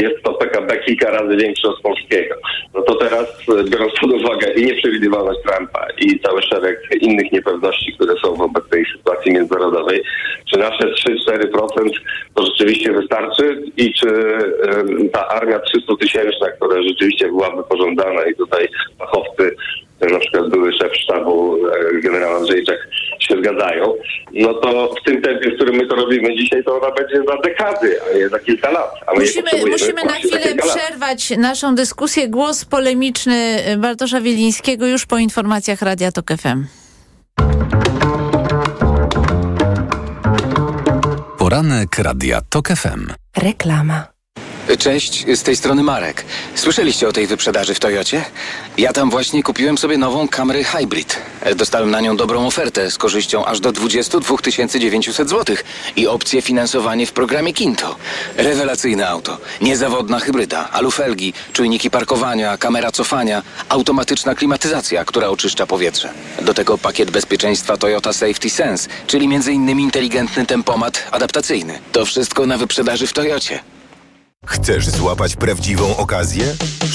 jest to PKB kilka razy większe od polskiego. No to teraz, e, biorąc pod uwagę i nieprzewidywalność Trumpa i cały szereg innych niepewności, które są w obecnej sytuacji międzynarodowej, czy nasze 3-4% to rzeczywiście wystarczy i czy ta armia 300 tysięczna, która rzeczywiście byłaby pożądana i tutaj fachowcy, na przykład były szef sztabu e, generał Andrzejczak się zgadzają, no to w tym tempie, w którym my to robimy dzisiaj, to ona będzie za dekady, a nie za kilka lat. A my jej Musimy, musimy na chwilę kilka lat. przerwać naszą dyskusję. Głos polemiczny Bartosza Wielińskiego już po informacjach Radia Tok FM. Poranek Radia TOK FM. Reklama. Cześć, z tej strony Marek. Słyszeliście o tej wyprzedaży w Toyocie? Ja tam właśnie kupiłem sobie nową Camry Hybrid. Dostałem na nią dobrą ofertę z korzyścią aż do 22 900 zł i opcję finansowanie w programie Kinto. Rewelacyjne auto, niezawodna hybryda, alufelgi, czujniki parkowania, kamera cofania, automatyczna klimatyzacja, która oczyszcza powietrze. Do tego pakiet bezpieczeństwa Toyota Safety Sense, czyli m.in. inteligentny tempomat adaptacyjny. To wszystko na wyprzedaży w Toyocie. Chcesz złapać prawdziwą okazję?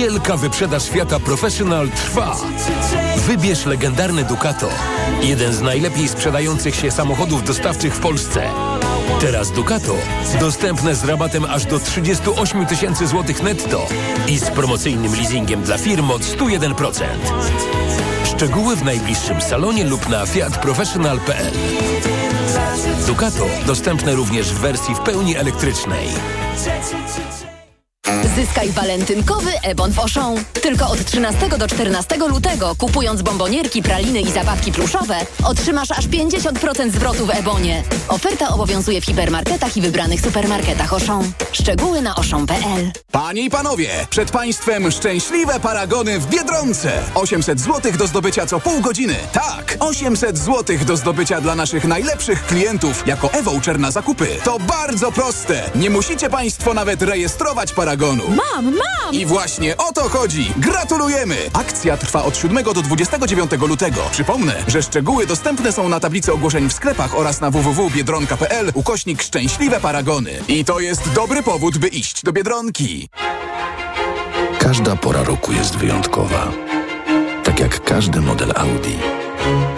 Wielka wyprzedaż Fiata Professional trwa. Wybierz legendarny Ducato. Jeden z najlepiej sprzedających się samochodów dostawczych w Polsce. Teraz Ducato dostępne z rabatem aż do 38 tysięcy złotych netto i z promocyjnym leasingiem dla firm od 101%. Szczegóły w najbliższym salonie lub na fiatprofessional.pl Ducato dostępne również w wersji w pełni elektrycznej. Zyskaj walentynkowy Ebon w Auchan. Tylko od 13 do 14 lutego, kupując bombonierki, praliny i zabawki pluszowe, otrzymasz aż 50% zwrotu w Ebonie. Oferta obowiązuje w hipermarketach i wybranych supermarketach Auchan. Szczegóły na auchan.pl. Panie i panowie, przed państwem szczęśliwe paragony w Biedronce. 800 zł do zdobycia co pół godziny. Tak, 800 zł do zdobycia dla naszych najlepszych klientów jako e-voucher na zakupy. To bardzo proste. Nie musicie państwo nawet rejestrować paragonu. Mam, mam! I właśnie o to chodzi. Gratulujemy! Akcja trwa od 7 do 29 lutego. Przypomnę, że szczegóły dostępne są na tablicy ogłoszeń w sklepach oraz na www.biedronka.pl ukośnik szczęśliwe paragony. I to jest dobry powód, by iść do Biedronki. Każda pora roku jest wyjątkowa. Tak jak każdy model Audi.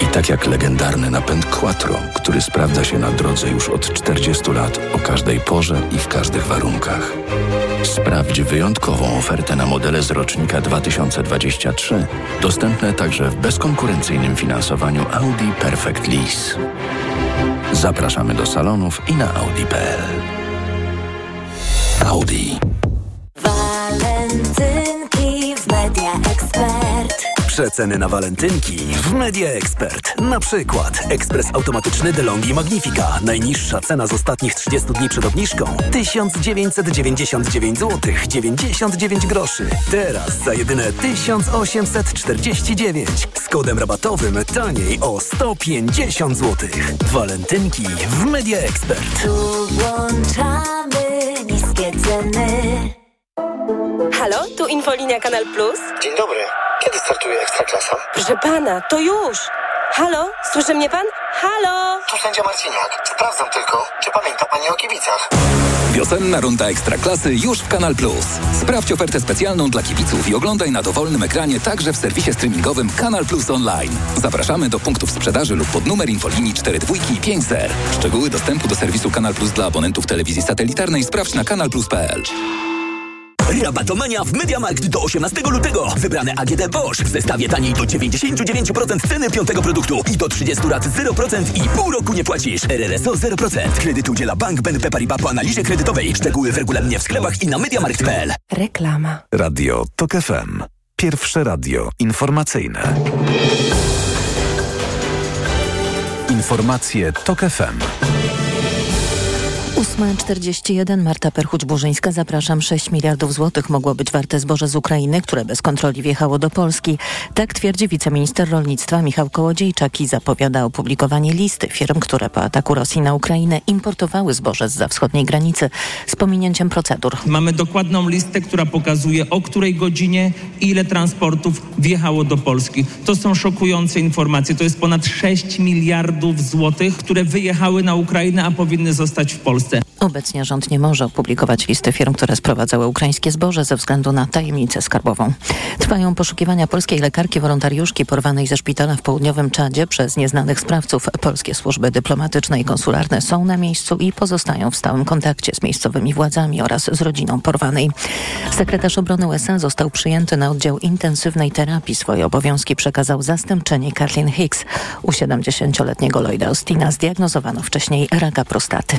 I tak jak legendarny napęd Quattro, który sprawdza się na drodze już od 40 lat o każdej porze i w każdych warunkach. Sprawdź wyjątkową ofertę na modele z rocznika 2023, dostępne także w bezkonkurencyjnym finansowaniu Audi Perfect Lease. Zapraszamy do salonów i na audi.pl. Audi. Walentynki w Media Expert. Przeceny na walentynki w Media Expert. Na przykład ekspres automatyczny DeLonghi Magnifica. Najniższa cena z ostatnich 30 dni przed obniżką 1999 zł 99 groszy. Teraz za jedyne 1849. Z kodem rabatowym taniej o 150 zł. Walentynki w Media Expert. Tu włączamy niskie ceny. Halo, tu Infolinia Kanal Plus. Dzień dobry. Kiedy startuje Ekstraklasa? Proszę pana, to już. Halo, słyszy mnie pan? Halo! Tu sędzia Marciniak. Sprawdzam tylko, czy pamięta pani o kibicach. Wiosenna runda Ekstraklasy już w Kanal Plus. Sprawdź ofertę specjalną dla kibiców i oglądaj na dowolnym ekranie także w serwisie streamingowym Kanal Plus Online. Zapraszamy do punktów sprzedaży lub pod numer infolinii 42 i 5 zer. Szczegóły dostępu do serwisu Kanal Plus dla abonentów telewizji satelitarnej sprawdź na kanalplus.pl. Rabatomania w MediaMarkt do 18 lutego. Wybrane AGD Bosch w zestawie taniej do 99% ceny piątego produktu i do 30 lat 0% i pół roku nie płacisz. RRSO 0%. Kredyt udziela Bank BNP Paribas po analizie kredytowej. Szczegóły w regulaminie w sklepach i na MediaMarkt.pl. Reklama. Radio TOK FM. Pierwsze radio informacyjne. Informacje TOK FM. 8.41 Marta Perchuć-Burzyńska. Zapraszam. 6 miliardów złotych mogło być warte zboże z Ukrainy, które bez kontroli wjechało do Polski. Tak twierdzi wiceminister rolnictwa Michał Kołodziejczak i zapowiada opublikowanie listy firm, które po ataku Rosji na Ukrainę importowały zboże z za wschodniej granicy z pominięciem procedur. Mamy dokładną listę, która pokazuje o której godzinie ile transportów wjechało do Polski. To są szokujące informacje. To jest ponad 6 miliardów złotych, które wyjechały na Ukrainę, a powinny zostać w Polsce. Austin. Obecnie rząd nie może opublikować listy firm, które sprowadzały ukraińskie zboże ze względu na tajemnicę skarbową. Trwają poszukiwania polskiej lekarki wolontariuszki porwanej ze szpitala w południowym Czadzie przez nieznanych sprawców. Polskie służby dyplomatyczne i konsularne są na miejscu i pozostają w stałym kontakcie z miejscowymi władzami oraz z rodziną porwanej. Sekretarz obrony USA został przyjęty na oddział intensywnej terapii. Swoje obowiązki przekazał zastępczyni Kathleen Hicks. U 70-letniego Lloyda Austina zdiagnozowano wcześniej raka prostaty.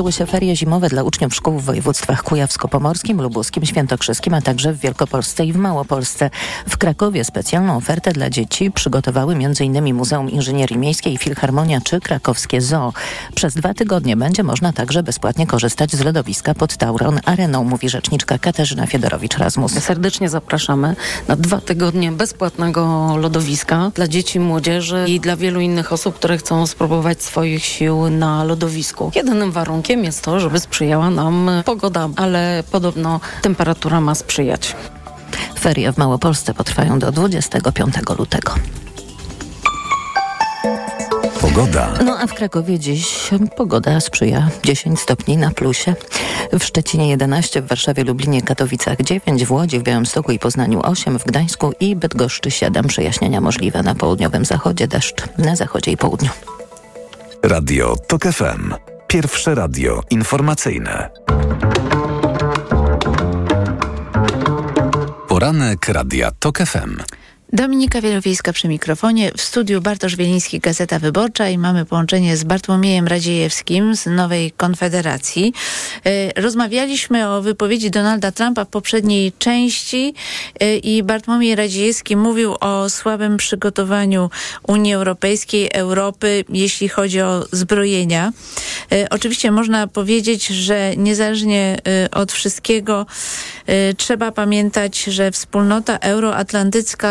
Rozpoczęły się ferie zimowe dla uczniów szkół w województwach kujawsko-pomorskim, lubuskim, świętokrzyskim, a także w Wielkopolsce i w Małopolsce. W Krakowie specjalną ofertę dla dzieci przygotowały m.in. Muzeum Inżynierii Miejskiej, Filharmonia czy Krakowskie Zoo. Przez dwa tygodnie będzie można także bezpłatnie korzystać z lodowiska pod Tauron Areną, mówi rzeczniczka Katarzyna Fiedorowicz-Razmus. Serdecznie zapraszamy na dwa tygodnie bezpłatnego lodowiska dla dzieci, młodzieży i dla wielu innych osób, które chcą spróbować swoich sił na lodowisku. Jedynym warunkiem jest to, żeby sprzyjała nam pogoda, ale podobno temperatura ma sprzyjać. Ferie w Małopolsce potrwają do 25 lutego. Pogoda. No a w Krakowie dziś pogoda sprzyja 10 stopni na plusie. W Szczecinie 11, w Warszawie, Lublinie, Katowicach 9, w Łodzi, w Białymstoku i Poznaniu 8, w Gdańsku i Bydgoszczy 7. Przejaśnienia możliwe na południowym zachodzie, deszcz na zachodzie i południu. Radio TOK FM. Pierwsze radio informacyjne. Poranek Radia TOK FM. Dominika Wielowiejska przy mikrofonie. W studiu Bartosz Wieliński, Gazeta Wyborcza i mamy połączenie z Bartłomiejem Radziejewskim z Nowej Konfederacji. E, Rozmawialiśmy o wypowiedzi Donalda Trumpa w poprzedniej części e, i Bartłomiej Radziejewski mówił o słabym przygotowaniu Unii Europejskiej, Europy, jeśli chodzi o zbrojenia. E, Oczywiście można powiedzieć, że niezależnie od wszystkiego trzeba pamiętać, że wspólnota euroatlantycka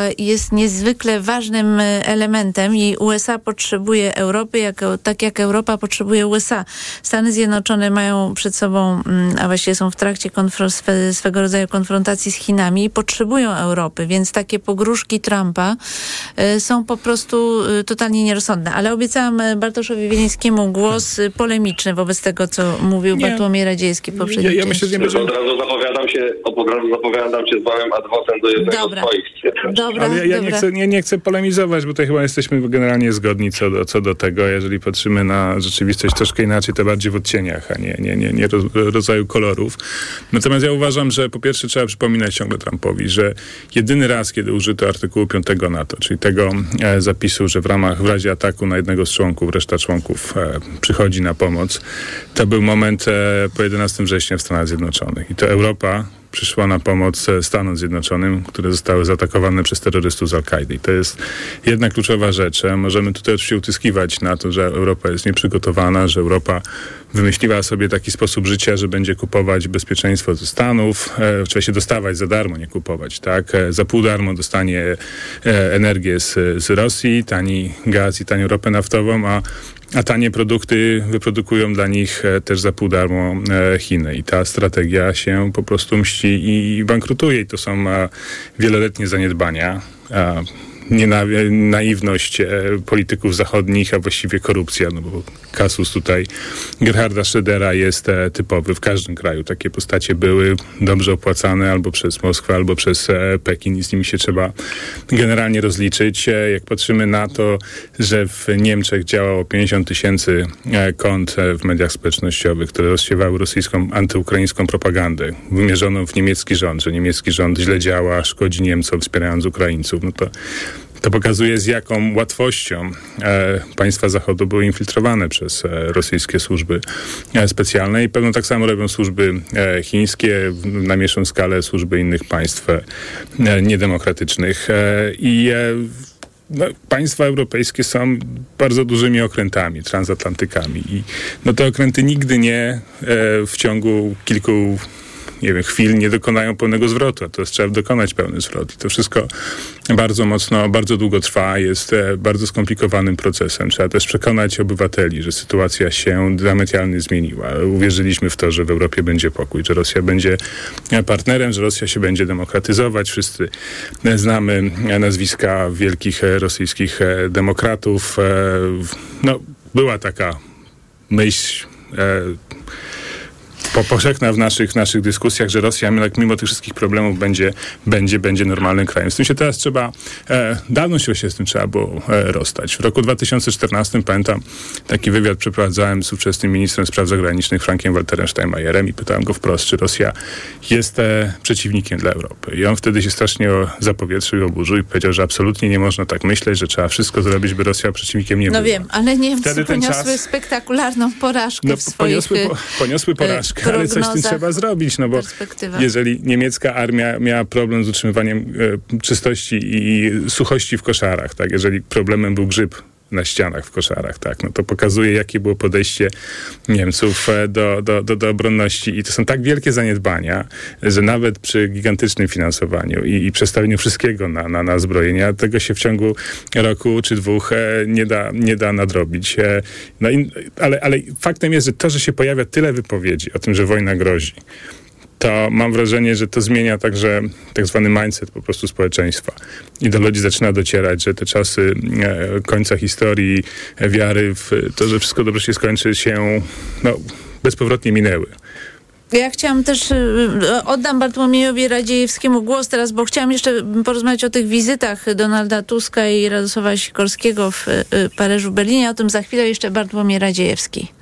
niezwykle ważnym e, elementem i USA potrzebuje Europy, jak, tak jak Europa potrzebuje USA. Stany Zjednoczone mają przed sobą, mm, a właściwie są w trakcie swego rodzaju konfrontacji z Chinami i potrzebują Europy, więc takie pogróżki Trumpa e, są po prostu e, totalnie nierozsądne. Ale obiecałam Bartoszowi Wielińskiemu głos polemiczny wobec tego, co mówił Nie. Bartłomiej Radziejski w poprzedniej Ja- ja myślę, że nie Od razu zapowiadam się, od razu zapowiadam się z małym adwocem do jednego Dobra. z swoich. Dobra, Ale ja, ja nie, chcę, nie, nie chcę polemizować, bo tutaj chyba jesteśmy generalnie zgodni co do, co do tego. Jeżeli patrzymy na rzeczywistość troszkę inaczej, to bardziej w odcieniach, a nie, nie, nie, nie rodzaju kolorów. Natomiast ja uważam, że po pierwsze trzeba przypominać ciągle Trumpowi, że jedyny raz, kiedy użyto artykułu 5 NATO, czyli tego e, zapisu, że w ramach, w razie ataku na jednego z członków, reszta członków e, przychodzi na pomoc, to był moment e, po 11 września w Stanach Zjednoczonych. I to Europa przyszła na pomoc Stanom Zjednoczonym, które zostały zaatakowane przez terrorystów z Al-Kaidy. I to jest jedna kluczowa rzecz. Możemy tutaj oczywiście utyskiwać na to, że Europa jest nieprzygotowana, że Europa wymyśliła sobie taki sposób życia, że będzie kupować bezpieczeństwo ze Stanów, e, trzeba się dostawać za darmo, nie kupować, tak? E, za pół darmo dostanie e, energię z, z Rosji, tani gaz i tanią ropę naftową, a a tanie produkty wyprodukują dla nich e, też za pół darmo e, Chiny. I ta strategia się po prostu mści i bankrutuje. I to są e, wieloletnie zaniedbania. E, Nie na, naiwność e, polityków zachodnich, a właściwie korupcja, no bo kasus tutaj Gerharda Schrödera jest e, typowy. W każdym kraju takie postacie były dobrze opłacane albo przez Moskwę, albo przez e, Pekin i z nimi się trzeba generalnie rozliczyć. Jak patrzymy na to, że w Niemczech działało 50 tysięcy kont w mediach społecznościowych, które rozsiewały rosyjską, antyukraińską propagandę, wymierzoną w niemiecki rząd, że niemiecki rząd źle działa, szkodzi Niemcom, wspierając Ukraińców, no to to pokazuje, z jaką łatwością e, państwa Zachodu były infiltrowane przez e, rosyjskie służby e, specjalne i pewno tak samo robią służby e, chińskie, w- na mniejszą skalę służby innych państw e, niedemokratycznych. E, I no, państwa europejskie są bardzo dużymi okrętami, transatlantykami i no, te okręty nigdy nie w ciągu kilku nie wiem, chwil nie dokonają pełnego zwrotu, a to jest, trzeba dokonać pełny zwrot. I to wszystko bardzo mocno, bardzo długo trwa, jest e, bardzo skomplikowanym procesem. Trzeba też przekonać obywateli, że sytuacja się diametralnie zmieniła. Uwierzyliśmy w to, że w Europie będzie pokój, że Rosja będzie e, partnerem, że Rosja się będzie demokratyzować. Wszyscy e, znamy nazwiska wielkich rosyjskich demokratów. No, była taka myśl po, powszechna w naszych, naszych dyskusjach, że Rosja jednak mimo tych wszystkich problemów będzie, będzie, będzie normalnym krajem. Z tym się teraz trzeba, e, dawno się z tym trzeba było e, rozstać. W roku 2014 pamiętam taki wywiad przeprowadzałem z ówczesnym ministrem spraw zagranicznych Frankiem Walterem Steinmeierem i pytałem go wprost, czy Rosja jest e, przeciwnikiem dla Europy. I on wtedy się strasznie zapowietrzył i oburzył i powiedział, że absolutnie nie można tak myśleć, że trzeba wszystko zrobić, by Rosja przeciwnikiem nie No była. wiem, ale Niemcy Wtedy poniosły czas- spektakularną porażkę No, w swoich poniosły, po, poniosły e, porażkę, ale coś z tym trzeba zrobić, no bo jeżeli niemiecka armia miała problem z utrzymywaniem e, czystości i suchości w koszarach, tak, jeżeli problemem był grzyb na ścianach w koszarach, tak, no to pokazuje, jakie było podejście Niemców e, do, do, do, do obronności i to są tak wielkie zaniedbania, że nawet przy gigantycznym finansowaniu i, i przestawieniu wszystkiego na, na, na zbrojenia, tego się w ciągu roku czy dwóch e, nie, da, nie da nadrobić. E, no i, ale, ale faktem jest, że to, że się pojawia tyle wypowiedzi o tym, że wojna grozi, to mam wrażenie, że to zmienia także tak zwany mindset po prostu społeczeństwa. I do ludzi zaczyna docierać, że te czasy e, końca historii, e, wiary w to, że wszystko dobrze się skończy, się no, bezpowrotnie minęły. Ja chciałam też, y, oddam Bartłomiejowi Radziejewskiemu głos teraz, bo chciałam jeszcze porozmawiać o tych wizytach Donalda Tuska i Radosława Sikorskiego w Paryżu, Berlinie. O tym za chwilę jeszcze Bartłomiej Radziejewski.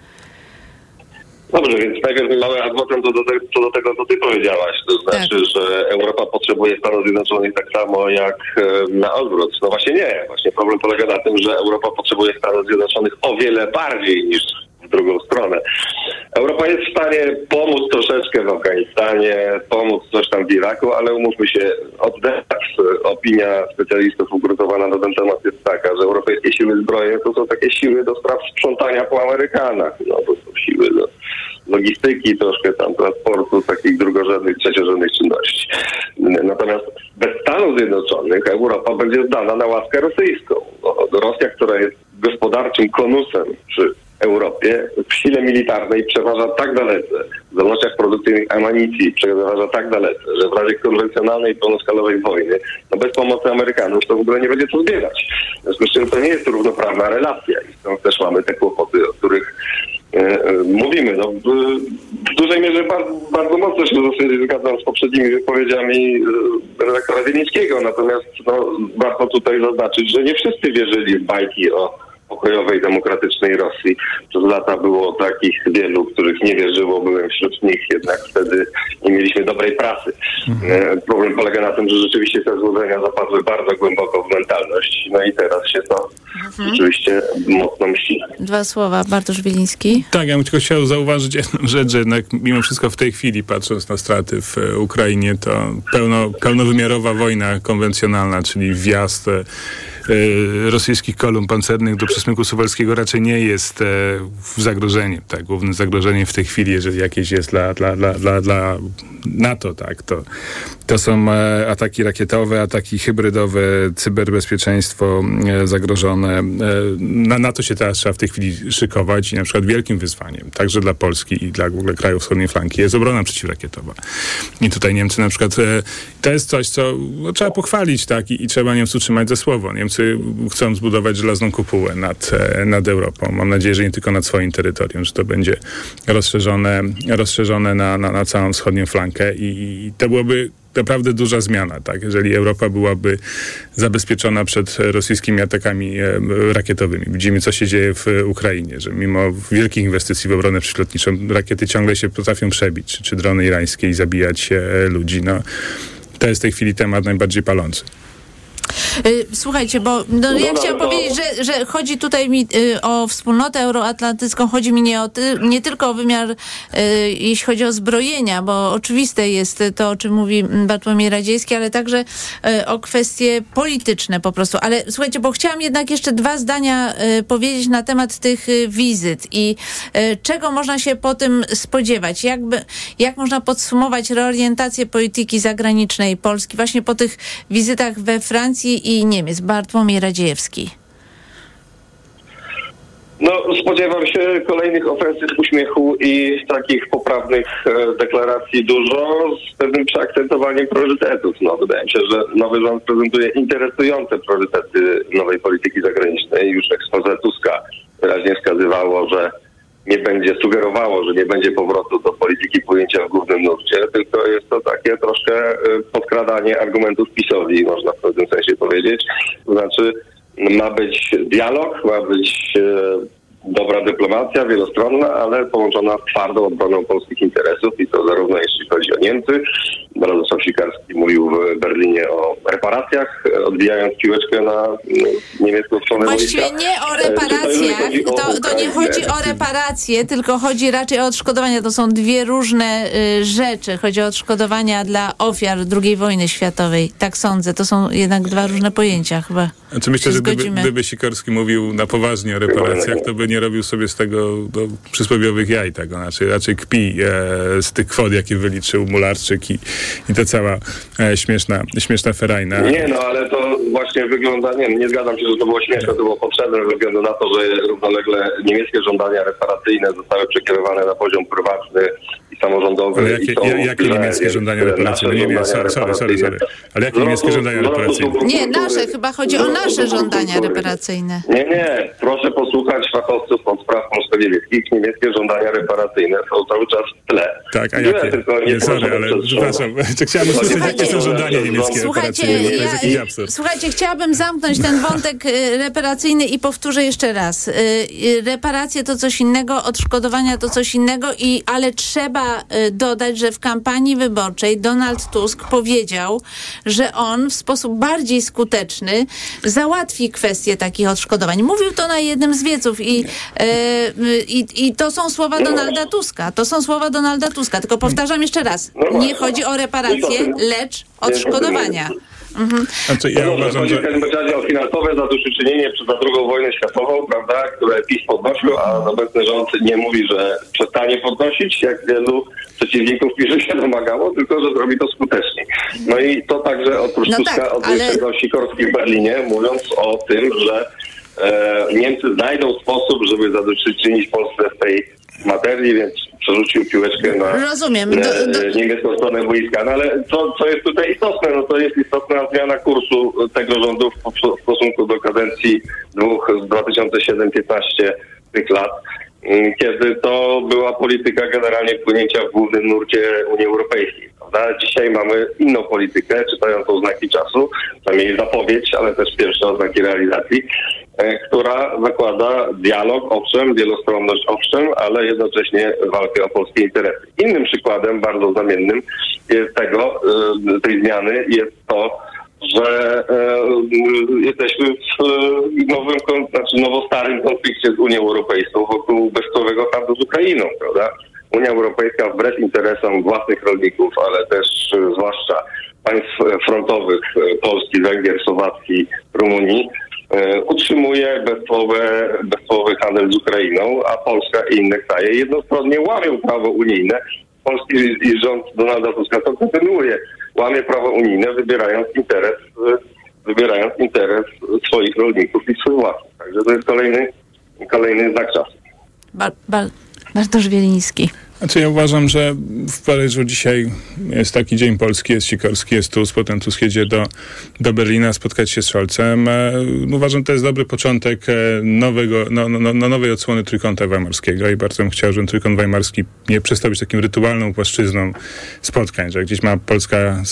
Dobrze, więc najpierw mały adwokat co do, te, co do tego, co ty powiedziałaś. To znaczy, że Europa potrzebuje Stanów Zjednoczonych tak samo jak e, na odwrót. No właśnie nie. Właśnie problem polega na tym, że Europa potrzebuje Stanów Zjednoczonych o wiele bardziej niż w drugą stronę. Europa jest w stanie pomóc troszeczkę w Afganistanie, pomóc coś tam w Iraku, ale umówmy się, od teraz opinia specjalistów ugrupowana na ten temat jest taka, że europejskie siły zbrojne to są takie siły do spraw sprzątania po Amerykanach. No to są siły do logistyki, troszkę tam transportu, takich drugorzędnych, trzeciorzędnych czynności. Natomiast bez Stanów Zjednoczonych Europa będzie zdana na łaskę rosyjską. No, Rosja, która jest gospodarczym konusem przy Europie w sile militarnej przeważa tak dalece, w zdolnościach produkcyjnych amunicji przeważa tak dalece, że w razie konwencjonalnej pełnoskalowej wojny, no bez pomocy Amerykanów to w ogóle nie będzie co zbierać. W związku z czym to nie jest równoprawna relacja i stąd też mamy te kłopoty, o których e, mówimy. No, w, dużej mierze bardzo, bardzo mocno się zgadzam z poprzednimi wypowiedziami e, redaktora Wielińskiego, natomiast no, warto tutaj zaznaczyć, że nie wszyscy wierzyli w bajki o pokojowej, demokratycznej Rosji. Przez lata było takich wielu, których nie wierzyło, byłem wśród nich, jednak wtedy nie mieliśmy dobrej prasy. E, Problem polega na tym, że rzeczywiście te złudzenia zapadły bardzo głęboko w mentalność, no i teraz się to rzeczywiście mocno mści. Dwa słowa, Bartosz Wiliński. Tak, ja bym tylko chciał zauważyć jedną rzecz, że jednak mimo wszystko w tej chwili, patrząc na straty w e, Ukrainie, to pełno, pełnowymiarowa wojna konwencjonalna, czyli wjazd e, rosyjskich kolumn pancernych do przesmyku suwalskiego raczej nie jest e, zagrożeniem. Tak? Głównym zagrożeniem w tej chwili, jeżeli jakieś jest dla, dla, dla, dla, dla NATO, tak, to, to są e, ataki rakietowe, ataki hybrydowe, cyberbezpieczeństwo e, zagrożone. E, na NATO się teraz trzeba w tej chwili szykować i na przykład wielkim wyzwaniem, także dla Polski i dla w ogóle krajów wschodniej flanki, jest obrona przeciwrakietowa. I tutaj Niemcy na przykład, e, to jest coś, co no, trzeba pochwalić, tak, i, i trzeba Niemców trzymać za słowo. Niemcy chcą zbudować żelazną kopułę nad, e, nad Europą. Mam nadzieję, że nie tylko nad swoim terytorium, że to będzie rozszerzone, rozszerzone na, na, na całą wschodnią flankę i, to byłoby naprawdę duża zmiana, tak? Jeżeli Europa byłaby zabezpieczona przed rosyjskimi atakami e, rakietowymi. Widzimy, co się dzieje w Ukrainie, że mimo wielkich inwestycji w obronę przeciwlotniczą rakiety ciągle się potrafią przebić, czy, czy drony irańskie i zabijać e, ludzi. No, to jest w tej chwili temat najbardziej palący. Y, Słuchajcie, bo no, ja chciałam powiedzieć, że, że chodzi tutaj mi y, o wspólnotę euroatlantycką, chodzi mi nie, o ty, nie tylko o wymiar, y, jeśli chodzi o zbrojenia, bo oczywiste jest to, o czym mówi mm, Bartłomiej Radziejski, ale także o kwestie polityczne po prostu. Ale słuchajcie, bo chciałam jednak jeszcze dwa zdania powiedzieć na temat tych wizyt i czego można się po tym spodziewać. Jakby, jak można podsumować reorientację polityki zagranicznej Polski właśnie po tych wizytach we Francji i Niemiec. Bartłomiej Radziejewski. No, spodziewam się kolejnych ofensyw uśmiechu i takich poprawnych e, deklaracji dużo z pewnym przeakcentowaniem priorytetów. No, wydaje mi się, że nowy rząd prezentuje interesujące priorytety nowej polityki zagranicznej. Już ekspoze Tuska wyraźnie wskazywało, że nie będzie sugerowało, że nie będzie powrotu do polityki pojęcia w głównym nurcie, tylko jest to takie troszkę e, podkradanie argumentów PiSowi, można w pewnym sensie powiedzieć. To znaczy ma być dialog, ma być e, dobra dyplomacja wielostronna, ale połączona z twardą obroną polskich interesów i to zarówno jeśli chodzi o Niemcy. Radosław Sikarski mówił w Berlinie o reparacjach, odbijając piłeczkę na e, niemiecką stronę Właściwie wojska. nie o E, reparacjach, chodzi o to, to nie chodzi o reparacje, tylko chodzi raczej o odszkodowania. To są dwie różne y, rzeczy. Chodzi o odszkodowania dla ofiar II wojny światowej. Tak sądzę. To są jednak dwa różne pojęcia chyba. Znaczy myślę, że gdyby, gdyby Sikorski mówił na poważnie o reparacjach, to by nie robił sobie z tego do przysłowiowych jaj tego. Znaczy raczej kpi e, z tych kwot, jakie wyliczył Mularczyk i, i ta cała e, śmieszna, śmieszna ferajna. Nie, no ale to właśnie wygląda, nie, nie zgadzam się, że to było śmieszne, to było potrzebne ze względu na to, że równolegle niemieckie żądania reparacyjne zostały przekierowane na poziom prywatny i samorządowy. Ale jakie, i są ja- jakie źle, niemieckie żądania reparacyjne? Nie, nie, sorry, sorry, sorry, sorry. Ale jakie Zwrotu- niemieckie żądania reparacyjne? Nie, nasze. Chyba chodzi o nasze żądania reparacyjne. Nie, nie. Proszę posłuchać fachowców od spraw polsko-niemieckich. Niemieckie żądania reparacyjne są cały czas w tle. Tak, a jakie? tylko nie Nie, sorry, ale przepraszam, chciałem usłyszeć, jakie są żądania niemieckie Słuchajcie, reparacyjne, ja, słuchajcie, chciałabym zamknąć ten wątek y, reparacyjny i powtórzę jeszcze raz. Y, y, reparacje to coś innego, odszkodowania to coś innego, i, ale trzeba dodać, że w kampanii wyborczej Donald Tusk powiedział, że on w sposób bardziej skuteczny załatwi kwestię takich odszkodowań. Mówił to na jednym z wieców i, i, i to są słowa Donalda Tuska. To są słowa Donalda Tuska. Tylko powtarzam jeszcze raz. Nie chodzi o reparacje, lecz odszkodowania. Mhm. Znaczy, ja no, uważam, chodzi że... w każdym razie o finansowe zadośćuczynienie przez II wojnę światową, prawda, które PiS podnosił, a obecny rząd nie mówi, że przestanie podnosić, jak wielu przeciwników PiSu się domagało, tylko że zrobi to skutecznie. No i to także oprócz No Tuska tak, odniesie ale- do Sikorski w Berlinie, mówiąc o tym, że Niemcy znajdą sposób, żeby zadośćuczynić Polsce w tej materii, więc przerzucił piłeczkę na Rozumiem. e, Do- do- niemiecką stronę boiska. No ale co, co jest tutaj istotne? No to jest istotna zmiana kursu tego rządu w, stosunku do kadencji dwóch z 2007-15 tych lat, mm, kiedy to była polityka generalnie płynięcia w głównym nurcie Unii Europejskiej. Prawda? Dzisiaj mamy inną politykę, czytającą znaki czasu, przynajmniej zapowiedź, ale też pierwsze oznaki realizacji, e, która zakłada dialog, owszem, wielostronność, owszem, ale jednocześnie walkę o polskie interesy. Innym przykładem, bardzo znamiennym jest tego, e, tej zmiany jest to, że e, jesteśmy w e, nowym, znaczy nowo-starym konflikcie z Unią Europejską wokół bezcłowego handlu z Ukrainą, prawda? Unia Europejska wbrew interesom własnych rolników, ale też e, zwłaszcza państw e, frontowych e, Polski, Węgier, Słowacji, Rumunii e, utrzymuje bezcłowe, bezcłowy handel z Ukrainą, a Polska i inne kraje jednostronnie łamią prawo unijne. Polski i rząd Donalda Tuska to kontynuuje. Łamie prawo unijne, wybierając interes, e, wybierając interes swoich rolników i swój własnych. Także to jest kolejny, kolejny znak czasu. Bar, Bartosz Wieliński. Znaczy ja uważam, że w Paryżu dzisiaj jest taki dzień polski, jest Sikorski, jest Tusk, potem Tusk jedzie do, do Berlina spotkać się z Scholzem. E, uważam, to jest dobry początek e, nowego, no, no, no, nowej odsłony Trójkąta Weimarskiego i bardzo bym chciał, żeby Trójkąt Weimarski nie przestał być takim rytualną płaszczyzną spotkań, że gdzieś ma Polska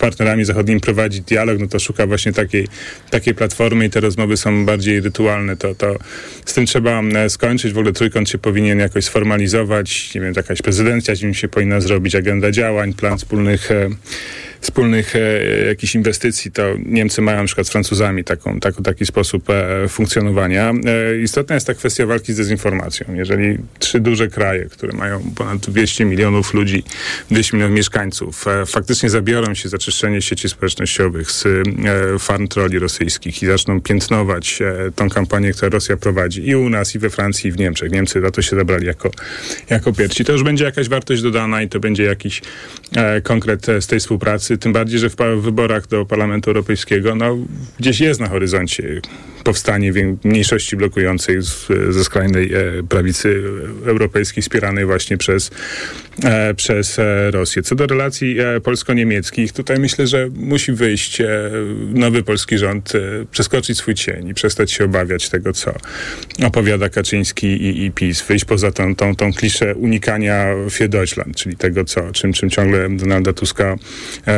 partnerami zachodnimi prowadzi dialog, no to szuka właśnie takiej, takiej platformy i te rozmowy są bardziej rytualne. To, to z tym trzeba e, skończyć. W ogóle trójkąt się powinien jakoś sformalizować. Nie wiem, jakaś prezydencja z nim się powinna zrobić, agenda działań, plan wspólnych e, wspólnych e, jakichś inwestycji, to Niemcy mają na przykład z Francuzami taką, tak, taki sposób e, funkcjonowania. E, istotna jest ta kwestia walki z dezinformacją. Jeżeli trzy duże kraje, które mają ponad 200 milionów ludzi, 200 milionów mieszkańców, e, faktycznie zabiorą się za czyszczenie sieci społecznościowych z e, farm troli rosyjskich i zaczną piętnować e, tą kampanię, którą Rosja prowadzi i u nas, i we Francji, i w Niemczech. Niemcy za to się zabrali jako, jako pierwsi. To już będzie jakaś wartość dodana i to będzie jakiś konkret z tej współpracy. Tym bardziej, że w wyborach do Parlamentu Europejskiego no, gdzieś jest na horyzoncie powstanie mniejszości blokującej z, ze skrajnej e, prawicy europejskiej wspieranej właśnie przez, e, przez e, Rosję. Co do relacji e, polsko-niemieckich, tutaj myślę, że musi wyjść e, nowy polski rząd, przeskoczyć swój cień i przestać się obawiać tego, co opowiada Kaczyński i, i PiS. Wyjść poza tą, tą, tą kliszę unikania Deutschland, czyli tego, co, czym, czym ciągle Donalda Tuska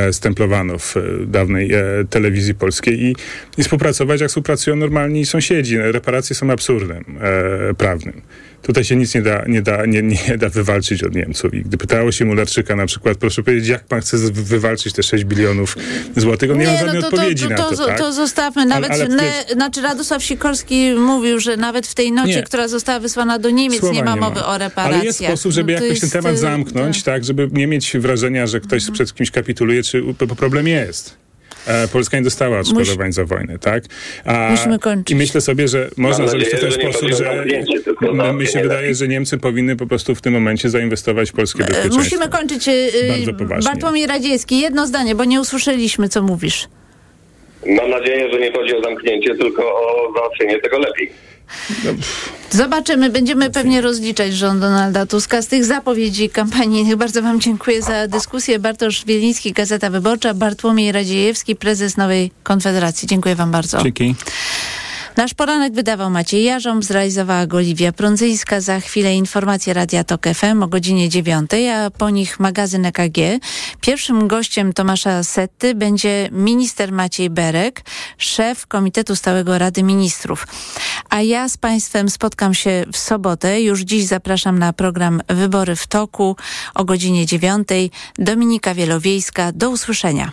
e, stemplowano w e, dawnej e, telewizji polskiej i, i współpracować, jak współpracują normalni sąsiedzi. Reparacje są absurdem e, prawnym. Tutaj się nic nie da, nie, da, nie, nie da wywalczyć od Niemców. I gdy pytało się Mularczyka na przykład, proszę powiedzieć, jak pan chce wywalczyć te 6 bilionów złotych, on nie, ma żadnej no to, to, odpowiedzi to, na to, to, tak? to zostawmy. Nawet, ale ne, wiesz- znaczy Radosław Sikorski mówił, że nawet w tej nocie, Nie. która została wysłana do Niemiec, Słowa nie ma mowy o reparacjach. Ale jest sposób, żeby No to jakoś ten jest, temat y, zamknąć, tak, żeby nie mieć wrażenia, że ktoś przed kimś kapituluje, czy problem jest. E, Polska nie dostała odszkodowań za wojnę, tak? A, Musimy kończyć. I myślę sobie, że można zrobić to w ten sposób, że mi się wydaje, że Niemcy powinny po prostu w tym momencie zainwestować w polskie E, bezpieczeństwo. Musimy kończyć. y, Bardzo poważnie. Bartłomiej Radziecki, jedno zdanie, bo nie usłyszeliśmy, co mówisz. Mam nadzieję, że nie chodzi o zamknięcie, tylko o załatwienie tego lepiej. Zobaczymy, będziemy pewnie rozliczać rząd Donalda Tuska z tych zapowiedzi kampanijnych. Bardzo Wam dziękuję za dyskusję. Bartosz Wieliński, Gazeta Wyborcza, Bartłomiej Radziejewski, prezes Nowej Konfederacji. Dziękuję Wam bardzo. Dzięki. Nasz poranek wydawał Maciej Jarząb, zrealizowała go Oliwia Prądzyjska. Za chwilę informacje Radia Tok FM o godzinie 9, a po nich magazyn EKG. Pierwszym gościem Tomasza Setty będzie minister Maciej Berek, szef Komitetu Stałego Rady Ministrów. A ja z Państwem spotkam się w sobotę. Już dziś zapraszam na program Wybory w Toku o godzinie 9. Dominika Wielowiejska. Do usłyszenia.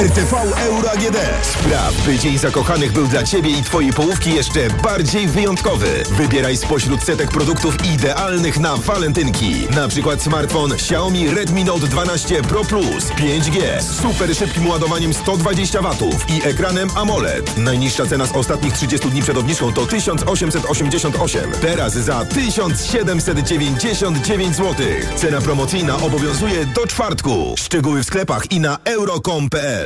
RTV Euro AGD. Spraw, by Dzień Zakochanych był dla Ciebie i Twojej połówki jeszcze bardziej wyjątkowy. Wybieraj spośród setek produktów idealnych na walentynki. Na przykład smartfon Xiaomi Redmi Note 12 Pro Plus 5G z super szybkim ładowaniem 120 W i ekranem AMOLED. Najniższa cena z ostatnich 30 dni przed obniżką to 1888. Teraz za 1799 zł. Cena promocyjna obowiązuje do czwartku. Szczegóły w sklepach i na euro.com.pl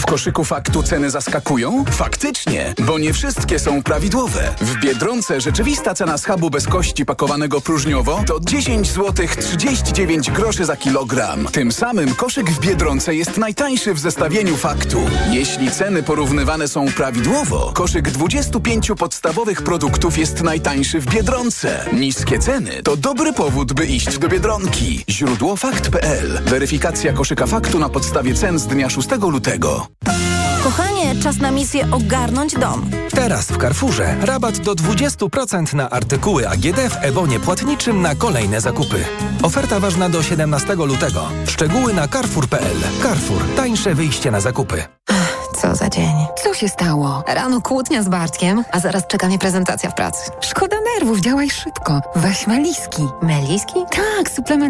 W koszyku faktu ceny zaskakują? Faktycznie, bo nie wszystkie są prawidłowe. W Biedronce rzeczywista cena schabu bez kości pakowanego próżniowo to 10 zł 39 groszy za kilogram. Tym samym koszyk w Biedronce jest najtańszy w zestawieniu faktu. Jeśli ceny porównywane są prawidłowo, koszyk 25 podstawowych produktów jest najtańszy w Biedronce. Niskie ceny to dobry powód, by iść do Biedronki. Źródło fakt.pl. Weryfikacja koszyka faktu na podstawie cen z dnia 6 lutego. Kochanie, czas na misję ogarnąć dom. Teraz w Carrefourze rabat do 20% na artykuły AGD w ebonie płatniczym na kolejne zakupy. Oferta ważna do 17 lutego. Szczegóły na carrefour.pl. Carrefour. Tańsze wyjście na zakupy. Co za dzień. Co się stało? Rano kłótnia z Bartkiem, a zaraz czeka mnie prezentacja w pracy. Szkoda nerwów, działaj szybko. Weź Meliski. Meliski? Tak, suplement